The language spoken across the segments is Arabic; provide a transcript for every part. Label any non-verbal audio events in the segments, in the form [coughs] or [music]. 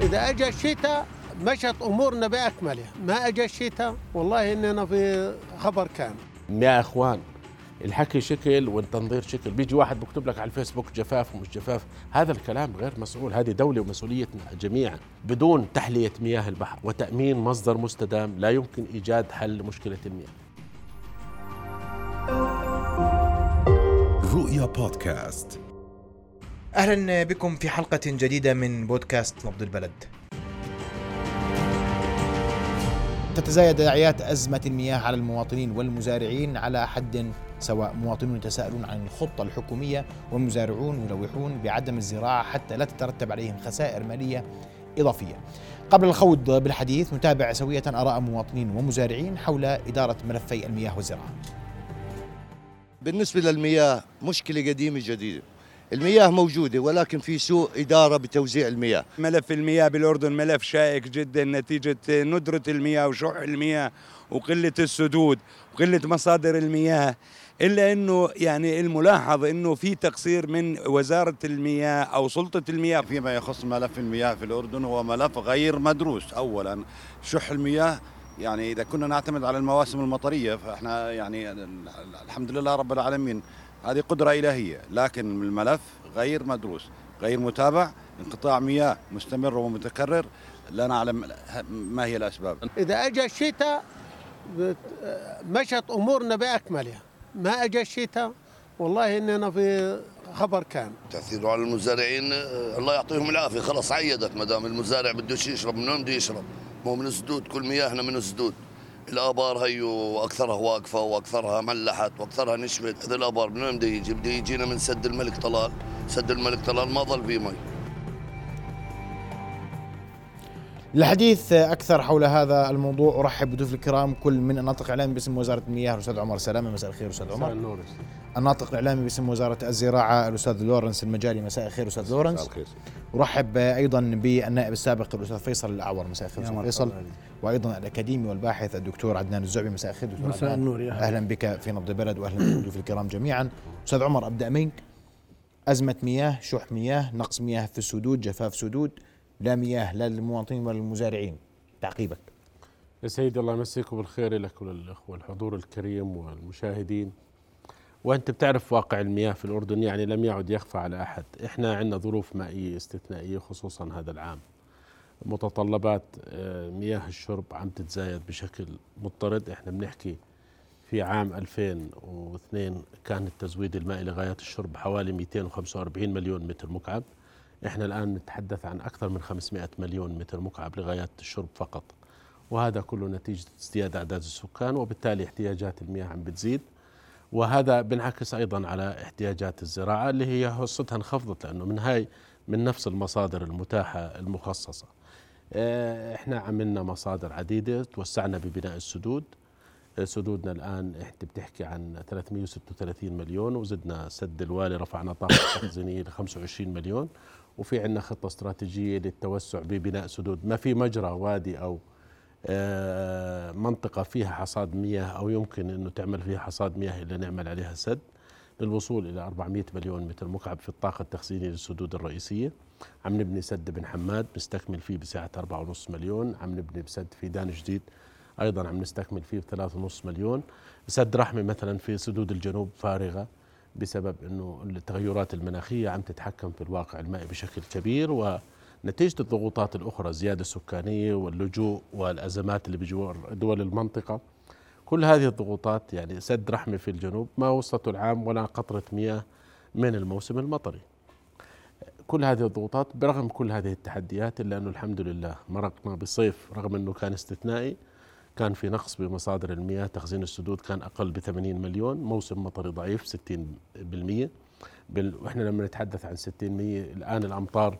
إذا أجى الشتاء مشت أمورنا بأكملها. ما أجى الشتاء والله إننا في خبر كامل يا إخوان الحكي شكل والتنظير شكل. بيجي واحد بكتب لك على الفيسبوك جفاف ومش جفاف. هذا الكلام غير مسؤول. هذه دولة ومسؤوليتنا جميعا. بدون تحلية مياه البحر وتأمين مصدر مستدام لا يمكن إيجاد حل لمشكلة المياه. رؤيا بودكاست. أهلا بكم في حلقة جديدة من بودكاست نبض البلد. تتزايد تداعيات أزمة المياه على المواطنين والمزارعين على حد سواء مواطنون يتساءلون عن الخطة الحكومية والمزارعون يلوحون بعدم الزراعة حتى لا تترتب عليهم خسائر مالية إضافية. قبل الخوض بالحديث نتابع سوية آراء مواطنين ومزارعين حول إدارة ملفي المياه والزراعة. بالنسبة للمياه مشكلة قديمة جديدة المياه موجودة ولكن في سوء إدارة بتوزيع المياه. ملف المياه بالأردن ملف شائك جدا نتيجة ندرة المياه وشح المياه وقلة السدود وقلة مصادر المياه إلا أنه يعني الملاحظ أنه في تقصير من وزارة المياه أو سلطة المياه. فيما يخص ملف المياه في الأردن هو ملف غير مدروس. أولا شح المياه يعني إذا كنا نعتمد على المواسم المطرية فإحنا يعني الحمد لله رب العالمين هذه قدرة إلهية لكن الملف غير مدروس غير متابع انقطاع مياه مستمر ومتكرر لا نعلم ما هي الأسباب. إذا أجى الشتاء مشت أمورنا بأكملها. ما أجى الشتاء والله إننا في خبر كامل تأثيره على المزارعين الله يعطيهم العافية. خلاص عيدت ما دام المزارع بدوش يشرب من وين بده يشرب؟ ما هو من السدود كل مياهنا من السدود. الآبار هيو أكثرها واقفة وأكثرها ملحت وأكثرها نشفت هذا الآبار من وين بده يجي؟ بده يجينا من سد الملك طلال. سد الملك طلال ما ظل فيه مي. للحديث أكثر حول هذا الموضوع أرحب بضيوفي الكرام كل من الناطق الاعلامي باسم وزارة المياه الأستاذ عمر سلامة. مساء الخير أستاذ عمر. النور. الناطق الإعلامي باسم وزارة الزراعة الأستاذ لورنس المجالي مساء الخير أستاذ لورنس. أرحب أيضا بالنائب السابق الأستاذ فيصل الأعور. مساء الخير أستاذ فيصل. وأيضا الأكاديمي والباحث الدكتور عدنان الزعبي. مساء الخير دكتور مساء عدنان. النور يا أهلا. أهلا بك في نبض البلد واهلا بالضيوف الكرام جميعا. أستاذ عمر أبدأ منك. أزمة مياه شح مياه نقص مياه في السدود جفاف سدود. لا مياه لا للمواطنين ولا للمزارعين تعقيبك يا سيدي الله يمسيكم بالخير لك وللأخوة الحضور الكريم والمشاهدين. وأنت بتعرف واقع المياه في الأردن يعني لم يعد يخفى على أحد. إحنا عندنا ظروف مائية استثنائية خصوصا هذا العام. متطلبات آه، مياه الشرب عم تتزايد بشكل مضطرد. إحنا بنحكي في عام 2002 كان التزويد المائي لغاية الشرب حوالي 245 مليون متر مكعب. إحنا الآن نتحدث عن أكثر من 500 مليون متر مكعب لغايات الشرب فقط. وهذا كله نتيجة ازدياد أعداد السكان وبالتالي احتياجات المياه عم بتزيد. وهذا بنعكس أيضا على احتياجات الزراعة اللي هي حصتها انخفضت لأنه من هاي من نفس المصادر المتاحة المخصصة. آه، إحنا عملنا مصادر عديدة توسعنا ببناء السدود. آه، سدودنا الآن انت بتحكي عن 336 مليون وزدنا سد الوالي رفعنا طاقة تخزينية ل 25 مليون. وفي عندنا خطة استراتيجية للتوسع ببناء سدود. ما في مجرى وادي أو آه، منطقة فيها حصاد مياه أو يمكن أنه تعمل فيها حصاد مياه إلا نعمل عليها سد للوصول إلى 400 مليون متر مكعب في الطاقة التخزينية للسدود الرئيسية. عم نبني سد بن حماد نستكمل فيه بسعة 4.5 مليون. عم نبني بسد في دان جديد أيضا عم نستكمل فيه ب 3.5 مليون. سد رحمة مثلا في سدود الجنوب فارغة. بسبب أنه التغيرات المناخية عم تتحكم في الواقع المائي بشكل كبير و نتيجة الضغوطات الأخرى الزيادة السكانية واللجوء والأزمات اللي بجوار دول المنطقة. كل هذه الضغوطات يعني سد رحمة في الجنوب ما وصلته العام ولا قطرة مياه من الموسم المطري. كل هذه الضغوطات برغم كل هذه التحديات إلا أنه الحمد لله مرقنا بصيف رغم أنه كان استثنائي كان في نقص بمصادر المياه تخزين السدود كان أقل ب 80 مليون موسم مطري ضعيف 60% بال... وإحنا لما نتحدث عن 60% الآن الأمطار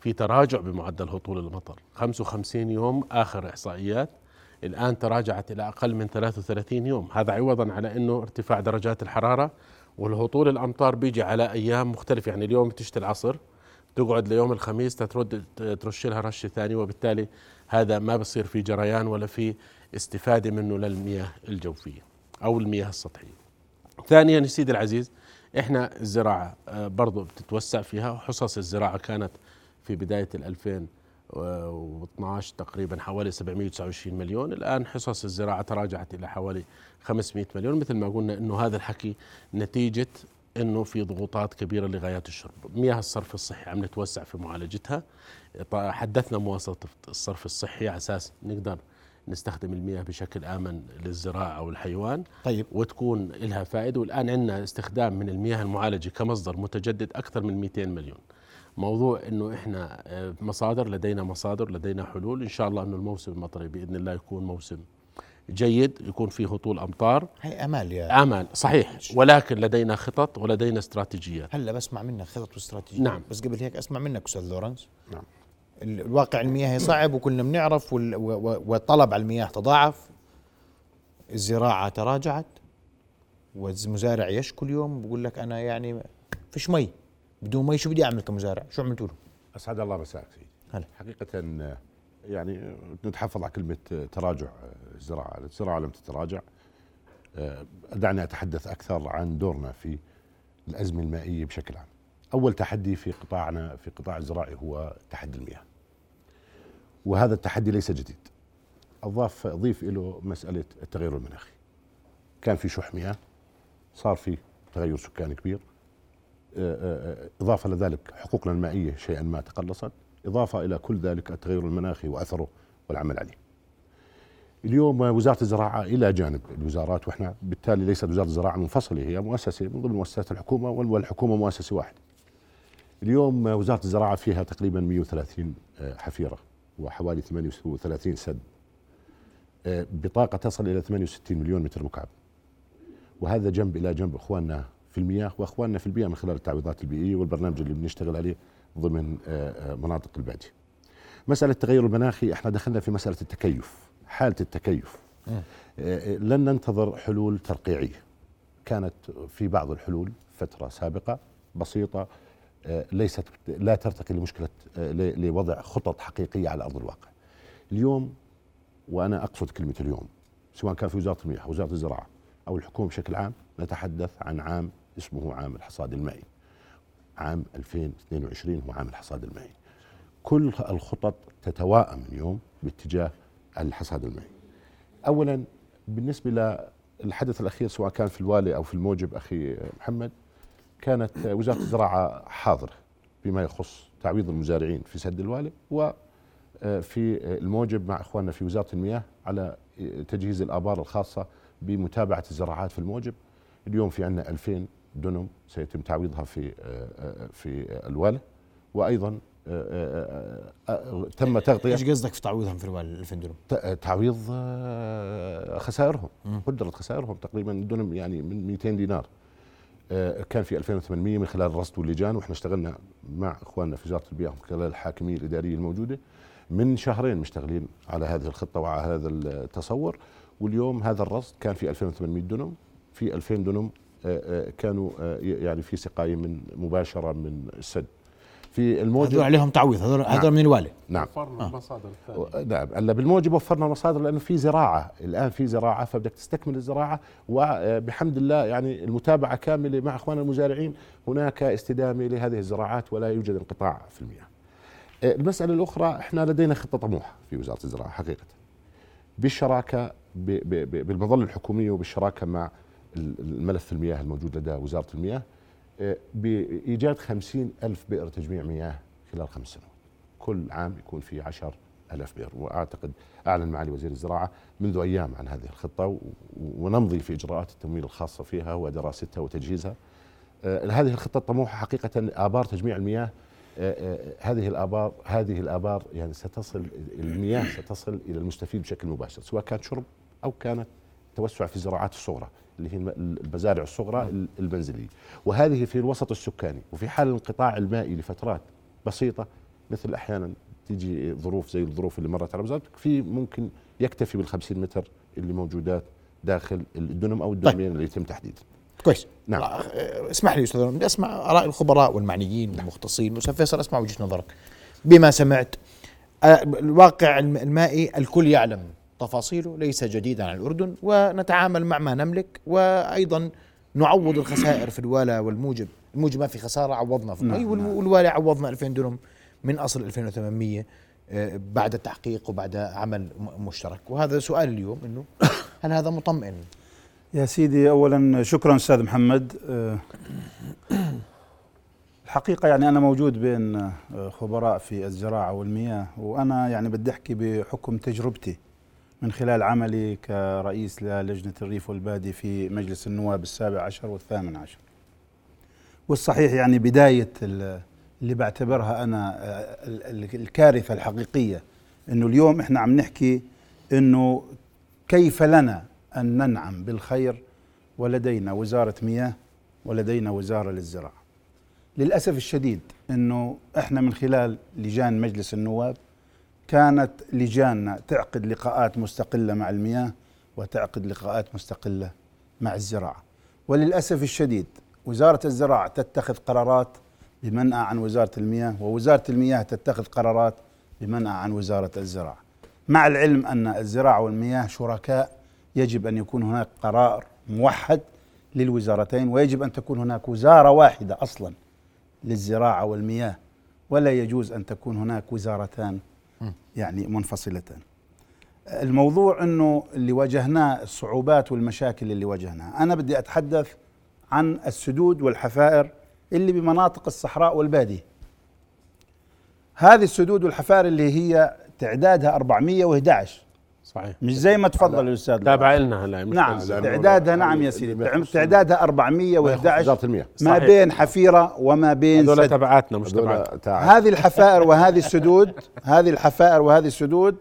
في تراجع بمعدل هطول المطر. 55 يوم آخر إحصائيات. الآن تراجعت إلى أقل من 33 يوم. هذا عوضا على أنه ارتفاع درجات الحرارة والهطول الأمطار بيجي على أيام مختلفة. يعني اليوم بتشتي العصر تقعد ليوم الخميس ترد ترش لها رش ثاني وبالتالي هذا ما بصير في جريان ولا في استفادة منه للمياه الجوفية أو المياه السطحية. ثانيا سيدي العزيز إحنا الزراعة آه، برضو بتتوسع فيها حصص الزراعة كانت في بداية ال و12 تقريبا حوالي 729 مليون. الآن حصص الزراعة تراجعت إلى حوالي 500 مليون. مثل ما قلنا أنه هذا الحكي نتيجة أنه في ضغوطات كبيرة لغايات الشرب. مياه الصرف الصحي عم نتوسع في معالجتها. حدثنا مواصلة الصرف الصحي على أساس نقدر نستخدم المياه بشكل آمن للزراعة والحيوان طيب. وتكون لها فائدة. والآن عندنا استخدام من المياه المعالجة كمصدر متجدد أكثر من 200 مليون. موضوع إنه إحنا آه، مصادر لدينا مصادر لدينا حلول. إن شاء الله إنه الموسم المطري بإذن الله يكون موسم جيد يكون فيه هطول أمطار. هي أمال يا أمال صحيح. ولكن لدينا خطط ولدينا استراتيجيات. هلا بسمع منك خطط واستراتيجيات. نعم. بس قبل هيك أسمع منك أستاذ لورنس. نعم. ال- الواقع المياه صعب وكلنا بنعرف والطلب على المياه تضاعف. الزراعة تراجعت. والمزارع يشكو اليوم بقول لك أنا يعني فيش مي. بدون مي شو بدي أعمل كمزارع؟ شو عملتوا له أسعد الله مساك سيدي. هلا. حقيقة آه، يعني نتحفظ على كلمة آه، تراجع. الزراعة الزراعة لم تتراجع. آه، دعني اتحدث أكثر عن دورنا في الأزمة المائية بشكل عام. أول تحدي في قطاعنا في قطاع الزراعي هو تحدي المياه. وهذا التحدي ليس جديد. أضاف أضيف له مسألة التغير المناخي. كان في شح مياه صار في تغير سكاني كبير. إضافة لذلك حقوقنا المائية شيئا ما تقلصت. إضافة إلى كل ذلك التغير المناخي وأثره والعمل عليه. اليوم وزارة الزراعة إلى جانب الوزارات وإحنا بالتالي ليست وزارة الزراعة منفصلة هي مؤسسة من ضمن مؤسسات الحكومة والحكومة مؤسسة واحدة. اليوم وزارة الزراعة فيها تقريبا 130 حفيرة. وحوالي 38 سد بطاقة تصل إلى 68 مليون متر مكعب وهذا جنب إلى جنب إخواننا في المياه وإخواننا في البيئة من خلال التعويضات البيئية والبرنامج اللي بنشتغل عليه ضمن مناطق البادية. مسألة التغير المناخي إحنا دخلنا في مسألة التكيف، حالة التكيف. لن ننتظر حلول ترقيعية. كانت في بعض الحلول فترة سابقة بسيطة ليست لا ترتقي لمشكلة لوضع خطط حقيقية على أرض الواقع. اليوم وأنا أقصد كلمة اليوم سواء كان في وزارة المياه أو وزارة الزراعة أو الحكومة بشكل عام نتحدث عن عام اسمه عام الحصاد المائي. عام 2022 هو عام الحصاد المائي. كل الخطط تتواءم اليوم باتجاه الحصاد المائي. اولا بالنسبة للحدث الأخير سواء كان في الوالي أو في الموجب أخي محمد كانت وزارة الزراعة حاضرة بما يخص تعويض المزارعين في سد الوالي وفي الموجب مع إخواننا في وزارة المياه على تجهيز الآبار الخاصة بمتابعة الزراعات في الموجب. اليوم في عندنا 2000 دنم سيتم تعويضها في في الواله وأيضا تم تغطية إيش قصدك في تعويضهم في الوالة 2000 دنم؟ تعويض خسائرهم قدرت خسائرهم تقريبا الدنم يعني من 200 دينار. كان في 2800 من خلال الرصد واللجان وإحنا اشتغلنا مع إخواننا في وزارة البيئه من خلال الحاكمية الإدارية الموجودة من شهرين مشتغلين على هذه الخطة وعلى هذا التصور. واليوم هذا الرصد كان في 2800 دنم في 2000 دنم كانوا يعني في سقاية من مباشرة من السد في الموجب. هذول عليهم تعويض هذول نعم. هذول من الوالي. نعم. وفرنا المصادر الثانية. نعم. هلا بالموجب وفرنا مصادر لأنه في زراعة. الآن في زراعة فبدك تستكمل الزراعة وبحمد الله يعني المتابعة كاملة مع إخواننا المزارعين. هناك استدامة لهذه الزراعات ولا يوجد انقطاع في المياه. المسألة الأخرى إحنا لدينا خطة طموحه في وزارة الزراعة حقيقة. بالشراكة بالمظلة الحكومية وبالشراكة مع الملف المياه الموجود لدى وزارة المياه بإيجاد خمسين ألف بئر تجميع مياه خلال خمس سنوات. كل عام يكون في عشر ألف بئر. وأعتقد أعلن معالي وزير الزراعة منذ أيام عن هذه الخطة ونمضي في إجراءات التمويل الخاصة فيها ودراستها وتجهيزها. هذه الخطة الطموحة حقيقة آبار تجميع المياه. هذه الآبار هذه الآبار يعني ستصل المياه ستصل إلى المستفيد بشكل مباشر سواء كانت شرب أو كانت توسع في الزراعات الصغرى. اللي هي المزارع الصغرى المنزلية. وهذه في الوسط السكاني وفي حال الانقطاع المائي لفترات بسيطة مثل أحيانا تيجي ظروف زي الظروف اللي مرت على وزارتك في ممكن يكتفي بال 50 متر اللي موجودات داخل الدنم أو الدنمين طيب. اللي يتم تحديدها كويس. نعم. اسمح لي أستاذ بدي أسمع آراء الخبراء والمعنيين والمختصين. أستاذ فيصل أسمع وجهة نظرك. بما سمعت الواقع المائي الكل يعلم تفاصيله ليس جديدا على الأردن ونتعامل مع ما نملك وأيضا نعوض الخسائر في الوالا والموجب. الموجب ما في خسارة عوضنا في المي نعم. والوالي عوضنا 2000 درهم من أصل 2800 آه، بعد التحقيق وبعد عمل مشترك. وهذا سؤال اليوم إنه هل هذا مطمئن؟ يا سيدي اولا شكرا أستاذ محمد. أه، الحقيقة يعني أنا موجود بين أه، خبراء في الزراعة والمياه وأنا يعني بدي أحكي بحكم تجربتي. من خلال عملي كرئيس للجنة الريف والبادي في مجلس النواب السابع عشر والثامن عشر والصحيح يعني بداية ال- اللي بعتبرها أنا أه، ال- ال- الكارثة الحقيقية إنه اليوم إحنا عم نحكي إنه كيف لنا أن ننعم بالخير ولدينا وزارة مياه ولدينا وزارة للزراعة. للأسف الشديد إنه إحنا من خلال لجان مجلس النواب كانت لجاننا تعقد لقاءات مستقلة مع المياه وتعقد لقاءات مستقلة مع الزراعة. وللأسف الشديد وزارة الزراعة تتخذ قرارات بمنأى عن وزارة المياه ووزارة المياه تتخذ قرارات بمنأى عن وزارة الزراعة. مع العلم أن الزراعة والمياه شركاء يجب أن يكون هناك قرار موحد للوزارتين ويجب أن تكون هناك وزارة واحدة أصلا للزراعة والمياه ولا يجوز أن تكون هناك وزارتان يعني منفصلتان. الموضوع إنه اللي واجهناه الصعوبات والمشاكل اللي واجهناها، أنا بدي أتحدث عن السدود والحفائر اللي بمناطق الصحراء والباديه. هذه السدود والحفائر اللي هي تعدادها 411 صحيح. مش زي ما تفضل الأستاذ تابع لنا هلا مش نعم. تعدادها نعم يا سيدي. تعدادها 411 وزاره المياه ما. بين حفيرة وما بين هذول تبعاتنا مش هذول تبعات تاع هذه الحفائر وهذه السدود هذه الحفائر وهذه السدود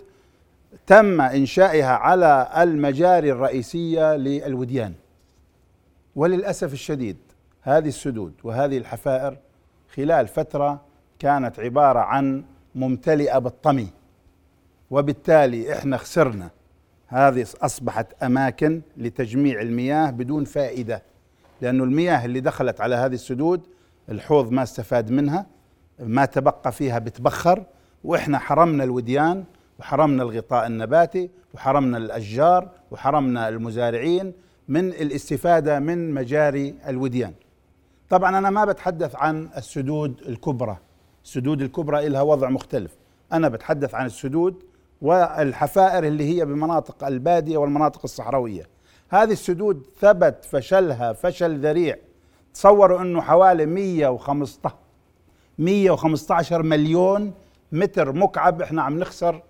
تم إنشائها على المجاري الرئيسية للوديان. وللأسف الشديد هذه السدود وهذه الحفائر خلال فترة كانت عبارة عن ممتلئة بالطمي. وبالتالي إحنا خسرنا. هذه أصبحت أماكن لتجميع المياه بدون فائدة لأنه المياه اللي دخلت على هذه السدود الحوض ما استفاد منها ما تبقى فيها بتبخر وإحنا حرمنا الوديان وحرمنا الغطاء النباتي وحرمنا الأشجار وحرمنا المزارعين من الاستفادة من مجاري الوديان. طبعا أنا ما بتحدث عن السدود الكبرى، السدود الكبرى لها وضع مختلف، أنا بتحدث عن السدود والحفائر اللي هي بمناطق البادية والمناطق الصحراوية. هذه السدود ثبت فشلها فشل ذريع. تصوروا إنه حوالي 115 115 مليون متر مكعب إحنا عم نخسر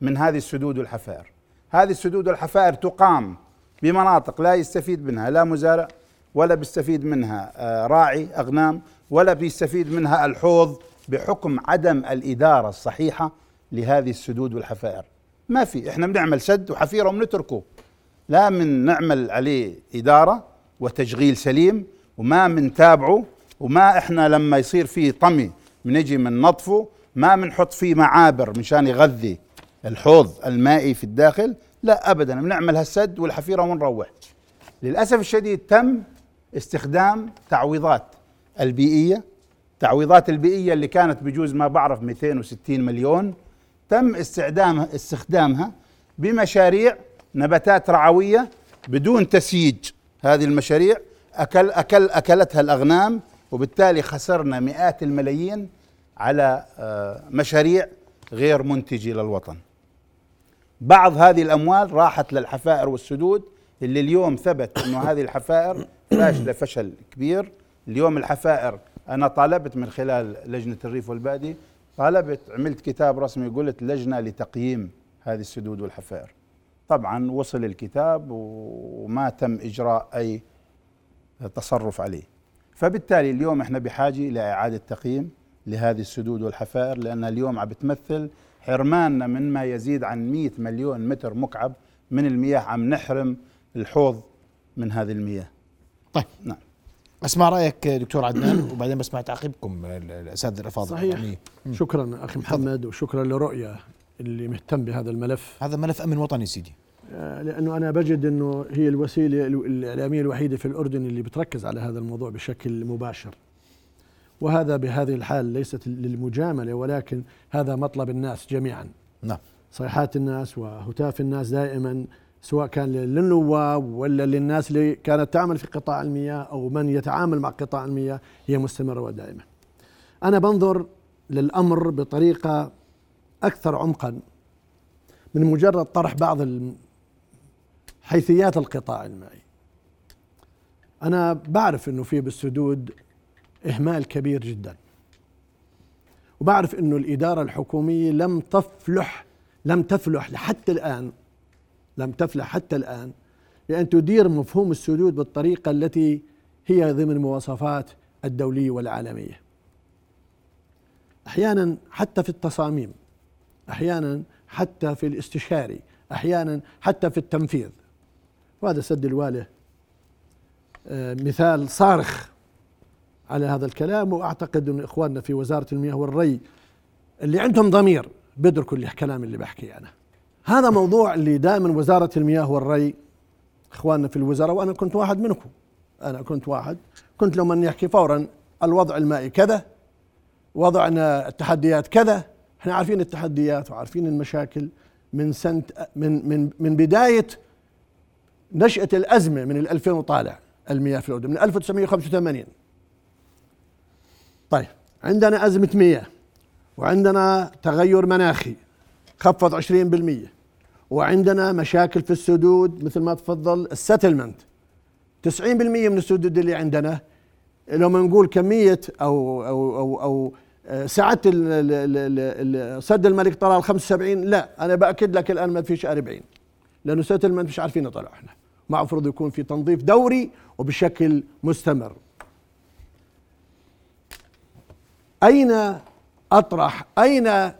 من هذه السدود والحفائر هذه السدود والحفائر تقام بمناطق لا يستفيد منها لا مزارع ولا بيستفيد منها آه، راعي أغنام ولا بيستفيد منها الحوض بحكم عدم الإدارة الصحيحة لهذه السدود والحفائر. ما في إحنا بنعمل سد وحفيرة وبنتركه. لا من نعمل عليه إدارة وتشغيل سليم وما منتابعه وما إحنا لما يصير فيه طمي بنجي من نطفه ما بنحط فيه معابر مشان يغذي الحوض المائي في الداخل. لا ابدا بنعمل هالسد والحفيرة ونروح للأسف الشديد تم استخدام تعويضات البيئية. تعويضات البيئية اللي كانت بجوز ما بعرف 260 مليون. تم استخدامها استخدامها بمشاريع نباتات رعوية بدون تسييج هذه المشاريع اكل اكل أكلتها الأغنام وبالتالي خسرنا مئات الملايين على آه، مشاريع غير منتجة للوطن. بعض هذه الأموال راحت للحفائر والسدود اللي اليوم ثبت إنه [coughs] هذه الحفائر فاشلة فشل كبير، اليوم الحفائر أنا طالبت من خلال لجنة الريف والبادي طالبت عملت كتاب رسمي قلت لجنة لتقييم هذه السدود والحفائر. طبعا وصل الكتاب وما تم إجراء أي تصرف عليه. فبالتالي اليوم إحنا بحاجة لاعاده تقييم لهذه السدود والحفائر لانها اليوم عم بتمثل حرماننا من ما يزيد عن 100 مليون متر مكعب من المياه عم نحرم الحوض من هذه المياه. طيب نعم. اسمع رأيك دكتور عدنان؟ [clears throat] وبعدين بسمع تعقيبكم الاساتذه الافاضل صحيح. يعني شكرا أخي محمد وشكرا لرؤيا اللي مهتم بهذا الملف. هذا ملف أمن وطني سيدي. آه، لأنه أنا بجد إنه هي الوسيلة ال- الاعلاميه الوحيدة في الأردن اللي بتركز على هذا الموضوع بشكل مباشر. وهذا بهذه الحال ليست للمجاملة ولكن هذا مطلب الناس جميعا. نعم. صيحات الناس وهتاف الناس دائما. سواء كان للنواب ولا للناس اللي كانت تعمل في قطاع المياه أو من يتعامل مع قطاع المياه هي مستمرة ودائمة. أنا بنظر للأمر بطريقة أكثر عمقا من مجرد طرح بعض حيثيات القطاع المائي أنا بعرف إنه في بالسدود إهمال كبير جدا وبعرف إنه الإدارة الحكومية لم تفلح لم تفلح حتى الآن لم تفلح حتى الآن بان تدير مفهوم السدود بالطريقة التي هي ضمن المواصفات الدولية والعالمية. أحيانا حتى في التصاميم أحيانا حتى في الاستشاري أحيانا حتى في التنفيذ. وهذا سد الواله آه، مثال صارخ على هذا الكلام. وأعتقد أن إخواننا في وزارة المياه والري اللي عندهم ضمير بيدركوا الكلام اللي بحكيه أنا. هذا موضوع اللي دائما وزارة المياه والري إخواننا في الوزراء وأنا كنت واحد منكم. أنا كنت واحد. كنت لما يحكي فورا الوضع المائي كذا وضعنا التحديات كذا. إحنا عارفين التحديات وعارفين المشاكل من سنه من من من بداية نشأة الأزمة من ال 2000 وطالع المياه في الأردن من 1985 طيب عندنا أزمة مياه وعندنا تغير مناخي. خفض 20% وعندنا مشاكل في السدود مثل ما تفضل السيتلمنت 90% من السدود اللي عندنا لو ما نقول كمية أو أو أو أو آه، ال- ال- سد الملك طلال 75 لا أنا بأكد لك الآن ما فيش 40 لأنه سيتلمنت مش عارفين نطلع إحنا. المفروض يكون في تنظيف دوري وبشكل مستمر. أين أطرح أين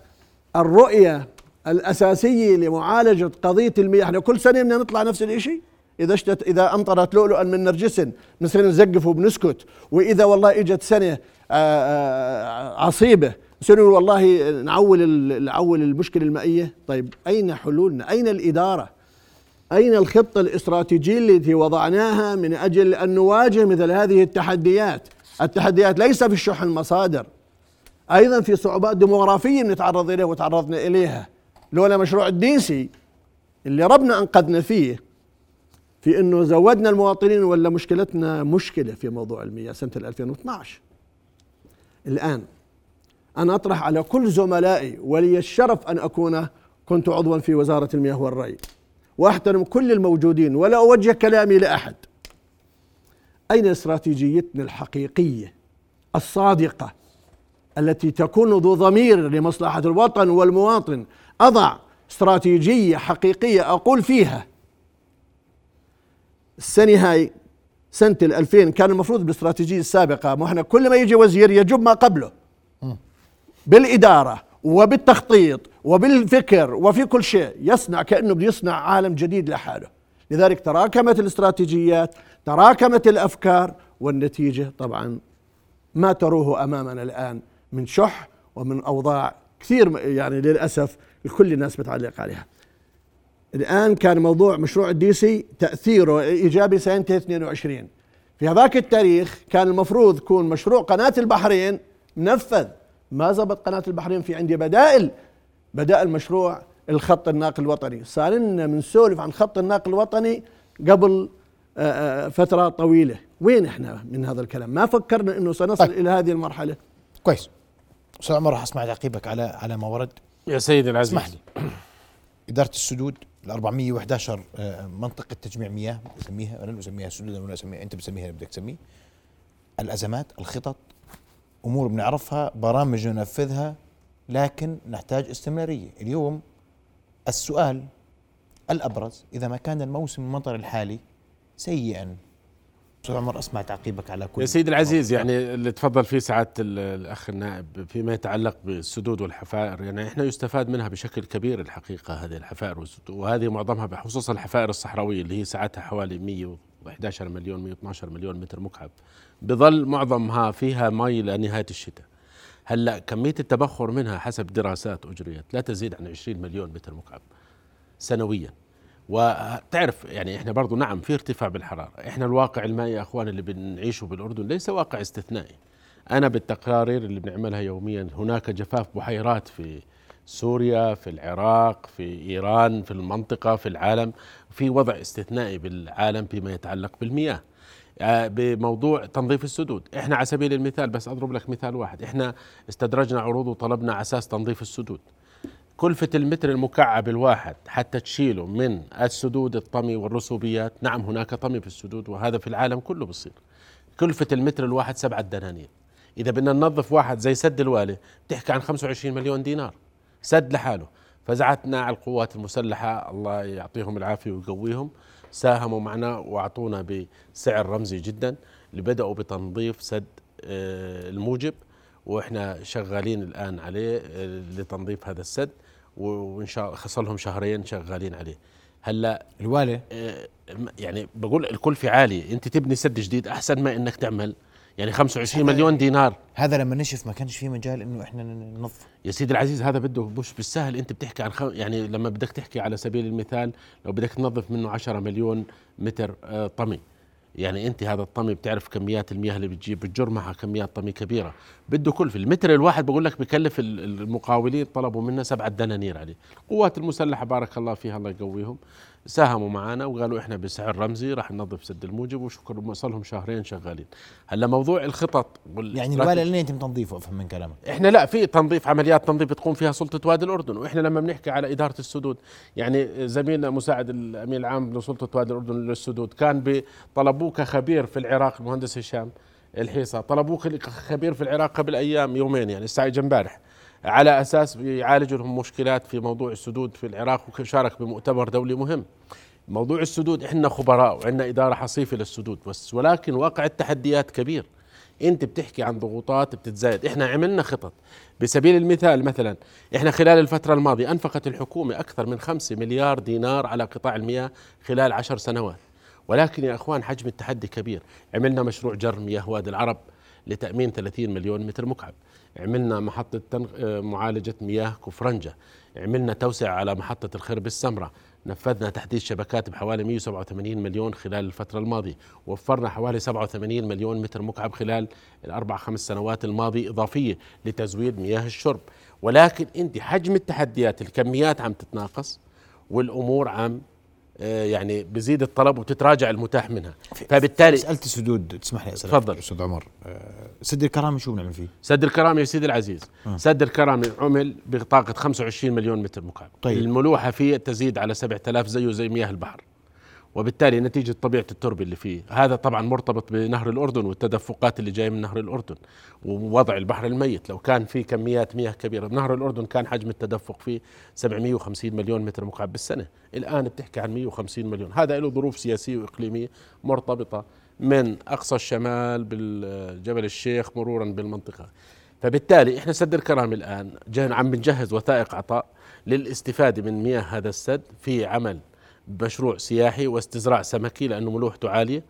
الرؤية الأساسية لمعالجة قضية المياه. إحنا كل سنة بدنا نطلع نفس الشيء إذا اشتت إذا أمطرت لؤلؤا من نرجس بنصير نزقف وبنسكت. وإذا والله إجت سنة آه، آه، عصيبة نقول والله نعول نعول المشكلة المائية. طيب أين حلولنا؟ أين الإدارة؟ أين الخطة الاستراتيجية التي وضعناها من أجل أن نواجه مثل هذه التحديات؟ التحديات ليس في الشح المصادر. أيضا في صعوبات ديموغرافية نتعرض إليها وتعرضنا إليها. لولا مشروع الديسي اللي ربنا أنقذنا فيه في أنه زودنا المواطنين ولا مشكلتنا مشكلة في موضوع المياه سنة 2012 الآن أنا أطرح على كل زملائي ولي الشرف أن أكون كنت عضوا في وزارة المياه والري وأحترم كل الموجودين ولا أوجه كلامي لأحد. أين استراتيجيتنا الحقيقية الصادقة التي تكون ذو ضمير لمصلحة الوطن والمواطن أضع استراتيجية حقيقية أقول فيها. السنة هاي ال 2000 كان المفروض بالاستراتيجية السابقة ما إحنا كل ما يجي وزير يجب ما قبله. بالإدارة وبالتخطيط وبالفكر وفي كل شيء يصنع كأنه بده يصنع عالم جديد لحاله. لذلك تراكمت الاستراتيجيات تراكمت الأفكار والنتيجة طبعا ما تروه أمامنا الآن من شح ومن أوضاع كثير يعني للأسف الكل الناس بتعلق عليها. الآن كان موضوع مشروع الديسي تأثيره إيجابي سينتهي 22 في هذاك التاريخ كان المفروض يكون مشروع قناة البحرين منفذ. ما زبط قناة البحرين في عندي بدائل؟ بدائل مشروع الخط الناقل الوطني. صار لنا بنسولف عن خط الناقل الوطني قبل آه، آه، فترة طويلة. وين إحنا من هذا الكلام؟ ما فكرنا إنه سنصل طيب. إلى هذه المرحلة. كويس. أستاذ عمر راح أسمع تعقيبك على على ما ورد. يا سيدي العزيز. اسمح لي. إدارة السدود ال 411 آه، منطقة تجميع مياه بسميها أنا بسميها سدود أنا بسميها انت بسميها اللي بدك تسميه؟ الأزمات الخطط أمور بنعرفها برامج ننفذها لكن نحتاج استمرارية. اليوم السؤال الأبرز إذا ما كان الموسم المطر الحالي سيئا أستاذ عمر أسمع تعقيبك على كل يا سيدي العزيز يعني اللي تفضل فيه سعادة ال- الأخ النائب فيما يتعلق بالسدود والحفائر يعني إحنا يستفاد منها بشكل كبير الحقيقة هذه الحفائر والسدود وهذه معظمها بخصوص الحفائر الصحراوية اللي هي سعتها حوالي 111 مليون 112 مليون متر مكعب. بظل معظمها فيها مي لنهاية الشتاء. هلأ كمية التبخر منها حسب دراسات أجريت لا تزيد عن 20 مليون متر مكعب سنويا. وتعرف يعني إحنا برضو نعم في ارتفاع بالحرارة. إحنا الواقع المائي يا إخوان اللي بنعيشه بالأردن ليس واقع استثنائي. أنا بالتقارير اللي بنعملها يوميا هناك جفاف بحيرات في سوريا في العراق في إيران في المنطقة في العالم. في وضع استثنائي بالعالم فيما يتعلق بالمياه. آه، بموضوع تنظيف السدود. إحنا على سبيل المثال بس أضرب لك مثال واحد. إحنا استدرجنا عروض وطلبنا على أساس تنظيف السدود. كلفة المتر المكعب الواحد حتى تشيله من السدود الطمي والرسوبيات. نعم هناك طمي في السدود وهذا في العالم كله بصير. كلفة المتر الواحد سبعة دنانير. إذا بدنا ننظف واحد زي سد الوالي بتحكي عن 25 مليون دينار. سد لحاله. فزعتنا على القوات المسلحة الله يعطيهم العافية ويقويهم. ساهموا معنا وأعطونا بسعر رمزي جدا. اللي بدأوا بتنظيف سد آه، الموجب. وإحنا شغالين الآن عليه آه، لتنظيف هذا السد. وإن شاء الله خص لهم شهرين شغالين عليه. هلأ الوالي؟ آه، يعني بقول الكلفه عاليه أنت تبني سد جديد أحسن ما إنك تعمل. يعني 25 مليون دينار. هذا لما نشف ما كانش في مجال إنه إحنا ننظف. يا سيدي العزيز هذا بده مش بالسهل. أنت بتحكي عن خم... يعني لما بدك تحكي على سبيل المثال لو بدك تنظف منه 10 مليون متر آه، طمي. يعني أنت هذا الطمي بتعرف كميات المياه اللي بتجيب بتجر معها كميات طمي كبيرة. بده كلفه المتر الواحد بقول لك بكلف المقاولين طلبوا منا سبعة دنانير عليه. القوات المسلحة بارك الله فيها الله يقويهم. ساهموا معنا وقالوا إحنا بسعر رمزي راح ننظف سد الموجب وشكر صار لهم شهرين شغالين. هلا موضوع الخطط يعني الوالي اللي يتم تنظيفه أفهم من كلامك. إحنا لا في تنظيف عمليات تنظيف بتقوم فيها سلطة وادي الأردن وإحنا لما بنحكي على إدارة السدود يعني زميلنا مساعد الامين العام لسلطة وادي الأردن للسدود كان طلبوه كخبير في العراق المهندس هشام الحيصة طلبوه خبير في العراق قبل أيام يومين يعني الساعة امبارح. على أساس يعالج لهم مشكلات في موضوع السدود في العراق وشارك بمؤتمر دولي مهم. موضوع السدود إحنا خبراء وعندنا إدارة حصيفة للسدود بس ولكن واقع التحديات كبير. أنت بتحكي عن ضغوطات بتتزايد. إحنا عملنا خطط. بسبيل المثال مثلا إحنا خلال الفترة الماضية أنفقت الحكومة أكثر من خمسة مليار دينار على قطاع المياه خلال عشر سنوات. ولكن يا أخوان حجم التحدي كبير. عملنا مشروع جر مياه وادي العرب لتأمين 30 مليون متر مكعب. عملنا محطة آه، معالجة مياه كفرنجة عملنا توسعة على محطة الخرب السمراء. نفذنا تحديث شبكات بحوالي 187 مليون خلال الفترة الماضية. وفرنا حوالي 87 مليون متر مكعب خلال الأربع خمس سنوات الماضية إضافية لتزويد مياه الشرب. ولكن أنت حجم التحديات الكميات عم تتناقص والأمور عم يعني بزيد الطلب وتتراجع المتاح منها فبالتالي مساله السدود تسمح لي أسألك تفضل أستاذ عمر آه، سد الكرامة شو بنعمل فيه؟ سد الكرامة يا سيدي العزيز آه. سد الكرامة عمل بطاقة 25 مليون متر مكعب طيب. الملوحة فيه تزيد على 7000 زيه زي مياه البحر وبالتالي نتيجة طبيعة التربة اللي فيه. هذا طبعا مرتبط بنهر الأردن والتدفقات اللي جاية من نهر الأردن ووضع البحر الميت. لو كان في كميات مياه كبيرة بنهر الأردن كان حجم التدفق فيه 750 مليون متر مكعب بالسنة. الآن بتحكي عن 150 مليون. هذا له ظروف سياسية وإقليمية مرتبطة من أقصى الشمال بالجبل الشيخ مرورا بالمنطقة. فبالتالي إحنا سد الكرامة الآن. عم بنجهز وثائق عطاء للاستفادة من مياه هذا السد في عمل مشروع سياحي واستزراع سمكي لأنه ملوحته عالية.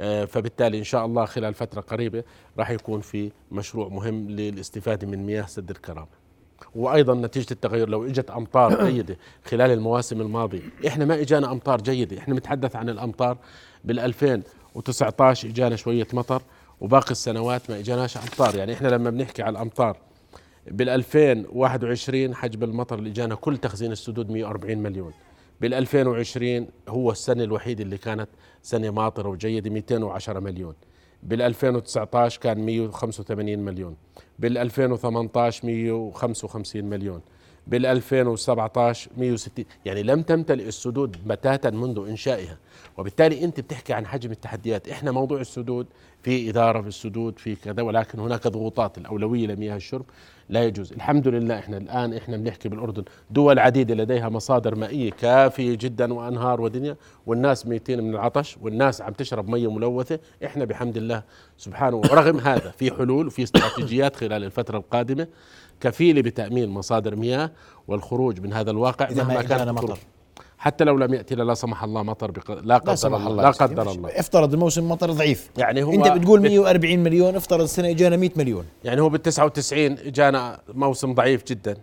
آه، فبالتالي إن شاء الله خلال فترة قريبة راح يكون في مشروع مهم للاستفادة من مياه سد الكرامة. وأيضا نتيجة التغير لو إجت أمطار [coughs] جيدة خلال المواسم الماضية. إحنا ما إجانا أمطار جيدة إحنا نتحدث عن الأمطار بال 2019 إجانا شوية مطر وباقي السنوات ما إجاناش أمطار. يعني إحنا لما بنحكي على الأمطار بال 2021 حجم المطر اللي إجانا كل تخزين السدود 140 مليون. بال 2020 هو السنة الوحيدة اللي كانت سنة ماطرة وجيدة 210 مليون. بال 2019 كان 185 مليون. بال 2018 155 مليون. بال 2017 160 يعني لم تمتلئ السدود بتاتا منذ إنشائها. وبالتالي أنت بتحكي عن حجم التحديات. إحنا موضوع السدود في إدارة في السدود في كذا ولكن هناك ضغوطات الأولوية لمياه الشرب لا يجوز. الحمد لله إحنا الآن إحنا بنحكي بالأردن. دول عديدة لديها مصادر مائية كافية جدا وأنهار ودنيا. والناس ميتين من العطش والناس عم تشرب مية ملوثة. إحنا بحمد الله سبحانه ورغم هذا في حلول وفي استراتيجيات خلال الفترة القادمة. كفيله بتأمين مصادر مياه والخروج من هذا الواقع إذا مهما كانت مطر. حتى لو لم يأتي لا سمح الله مطر بق... لا قدر لا الله, الله. لا قدر الله. افترض الموسم مطر ضعيف. يعني هو أنت بتقول 140 مليون افترض السنة إجانا 100 مليون. يعني هو بال 99 إجانا موسم ضعيف جدا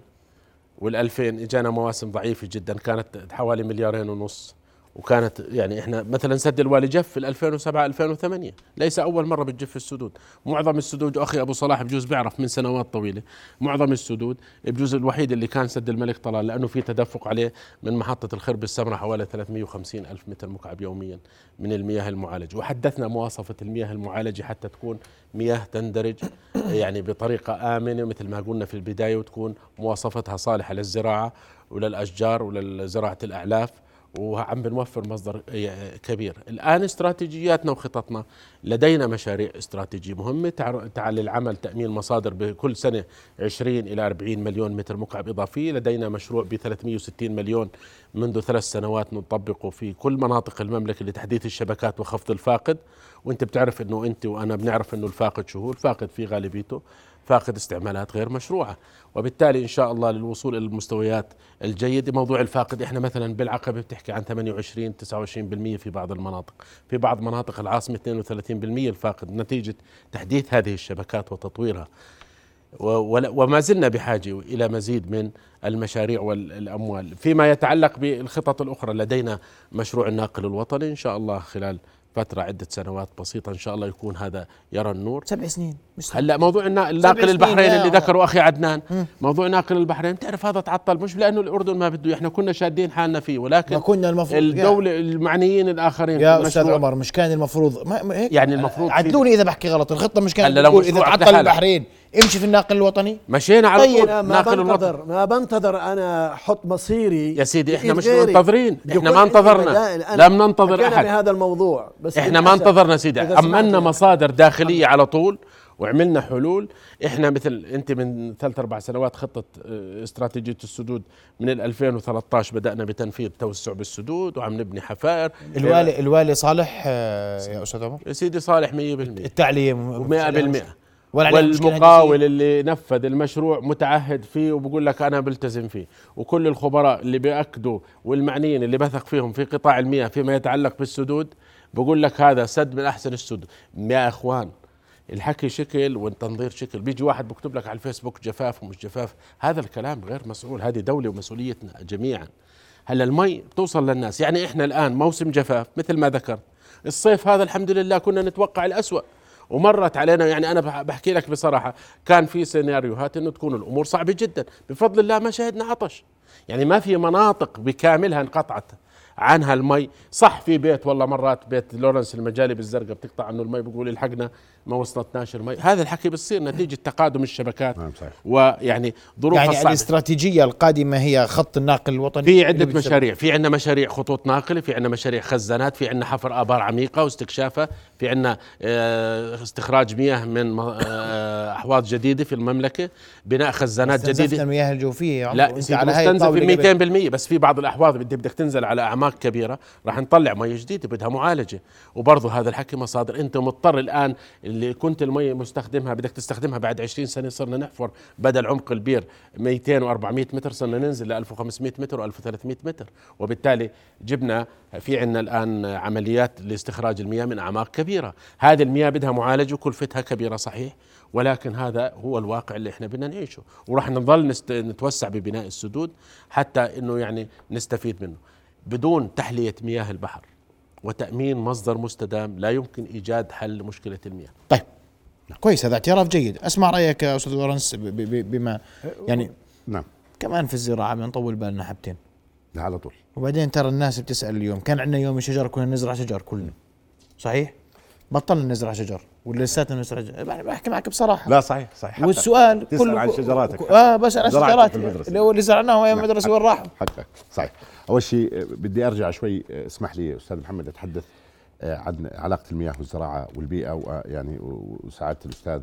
وال 2000 إجانا مواسم ضعيفة جدا كانت حوالي مليارين ونص. وكانت يعني إحنا مثلا سد الوالي جف في 2007 2008 ليس أول مرة بتجف السدود. معظم السدود أخي أبو صلاح بجوز بيعرف من سنوات طويلة. معظم السدود بجوز الوحيد اللي كان سد الملك طلال لأنه في تدفق عليه من محطة الخرب السمراء حوالي 350 ألف متر مكعب يوميا من المياه المعالجة. وحدثنا مواصفة المياه المعالجة حتى تكون مياه تندرج يعني بطريقة آمنة مثل ما قلنا في البداية وتكون مواصفتها صالحة للزراعة وللأشجار ولزراعة الأعلاف. وعم بنوفر مصدر كبير. الآن استراتيجياتنا وخططنا. لدينا مشاريع استراتيجية مهمة. تعال العمل تأمين مصادر بكل سنة 20 إلى 40 مليون متر مكعب إضافي. لدينا مشروع ب 360 مليون منذ ثلاث سنوات نطبقه في كل مناطق المملكة لتحديث الشبكات وخفض الفاقد. وأنت بتعرف إنه أنت وأنا بنعرف إنه الفاقد شو هو الفاقد في غالبيته. فاقد استعمالات غير مشروعة. وبالتالي إن شاء الله للوصول إلى المستويات الجيدة موضوع الفاقد إحنا مثلا بالعقبة بتحكي عن 28 29% في بعض المناطق. في بعض مناطق العاصمة 32% الفاقد نتيجة تحديث هذه الشبكات وتطويرها. وما زلنا بحاجة إلى مزيد من المشاريع والأموال. فيما يتعلق بالخطط الأخرى لدينا مشروع الناقل الوطني إن شاء الله خلال فترة عدة سنوات بسيطة إن شاء الله يكون هذا يرى النور. سبع سنين. مش هلأ موضوع الناقل البحرين اللي ذكره أخي عدنان. مم. موضوع ناقل البحرين بتعرف هذا تعطل؟ مش لأنه الأردن ما بده إحنا كنا شادين حالنا فيه ولكن ما كنا المفروض الدولة المعنيين الآخرين يا أستاذ عمر مش كان المفروض ما هيك؟ يعني المفروض عدلوني إذا بحكي غلط الخطة مش كانت تقول إذا تعطل البحرين. امشي في الناقل الوطني. مشينا على طيب طول ما بنتظر ما بنتظر أنا أحط مصيري يا سيدي إحنا مش منتظرين إحنا ما انتظرنا. لم ننتظر أحد. بهذا الموضوع بس إحنا ما انتظرنا سيدي. أمنا مصادر داخلية على طول وعملنا حلول. إحنا مثل أنت من ثلاث أربع سنوات خطة آه، استراتيجية السدود من 2013 بدأنا بتنفيذ توسع بالسدود وعم نبني حفائر الوالي الوالي صالح آه، يا أستاذ عمر؟ يا سيدي صالح 100% التعليم. 100% والمقاول اللي نفذ المشروع متعهد فيه وبقول لك أنا بلتزم فيه. وكل الخبراء اللي بيأكدوا والمعنيين اللي بثق فيهم في قطاع المياه فيما يتعلق بالسدود بقول لك هذا سد من أحسن السدود. يا إخوان الحكي شكل والتنظير شكل. بيجي واحد بكتب لك على الفيسبوك جفاف ومش جفاف. هذا الكلام غير مسؤول. هذه دولة ومسؤوليتنا جميعا. هلأ المي توصل للناس. يعني إحنا الآن موسم جفاف مثل ما ذكرت. الصيف هذا الحمد لله كنا نتوقع الأسوأ. ومرت علينا. يعني أنا بحكي لك بصراحة كان في سيناريوهات إنه تكون الأمور صعبة جدا. بفضل الله ما شهدنا عطش. يعني ما في مناطق بكاملها انقطعت عنها المي صح في بيت والله مرات بيت لورنس المجالي بالزرقاء بتقطع عنه المي بيقول إلحقنا ما وصلتناش المي هذا الحكي بتصير نتيجة تقادم الشبكات نعم. ويعني ظروف يعني الصعبة. الاستراتيجية القادمة هي خط الناقل الوطني في عده مشاريع في عندنا مشاريع خطوط ناقلة في عندنا مشاريع خزانات في عندنا حفر آبار عميقة واستكشافها في عندنا آه، استخراج مياه من آه، أحواض جديدة في المملكة بناء خزانات جديدة المياه الجوفية لا أنت على هاي 200% بس في بعض الأحواض بدك بدك تنزل على أعماق كبيرة راح نطلع مي جديدة بدها معالجة وبرضه هذا الحكي مصادر أنت مضطر الآن اللي كنت المي مستخدمها بدك تستخدمها بعد 20 سنة صرنا نحفر بدل عمق البير 200 و400 متر صرنا ننزل ل 1500 متر و1300 متر. وبالتالي جبنا في عندنا الآن عمليات لاستخراج المياه من أعماق كبيرة. هذه المياه بدها معالجه وكلفتها كبيرة صحيح ولكن هذا هو الواقع اللي إحنا بدنا نعيشه. وراح نظل نتوسع ببناء السدود حتى إنه يعني نستفيد منه. بدون تحلية مياه البحر. وتأمين مصدر مستدام لا يمكن إيجاد حل لمشكلة المياه. طيب. كويس هذا اعتراف جيد. أسمع رأيك يا أستاذ لورنس بما يعني نعم. كمان في الزراعة بنطول بالنا حبتين. على طول. وبعدين ترى الناس بتسأل اليوم كان عندنا يوم الشجر كنا نزرع شجر كلنا. صحيح؟ بطلنا نزرع شجر. ولا لساتنا يعني بحكي معك بصراحة. لا صحيح صحيح. والسؤال كله عن شجراتك. آه بس عن شجراتي. اللي هو اللي زرعناه أيام المدرسة نعم. وين راحوا. حقك. صحيح. أول شيء بدي أرجع شوي اسمح لي أستاذ محمد أتحدث آه، عن علاقة المياه والزراعة والبيئة ويعني وسعادة الأستاذ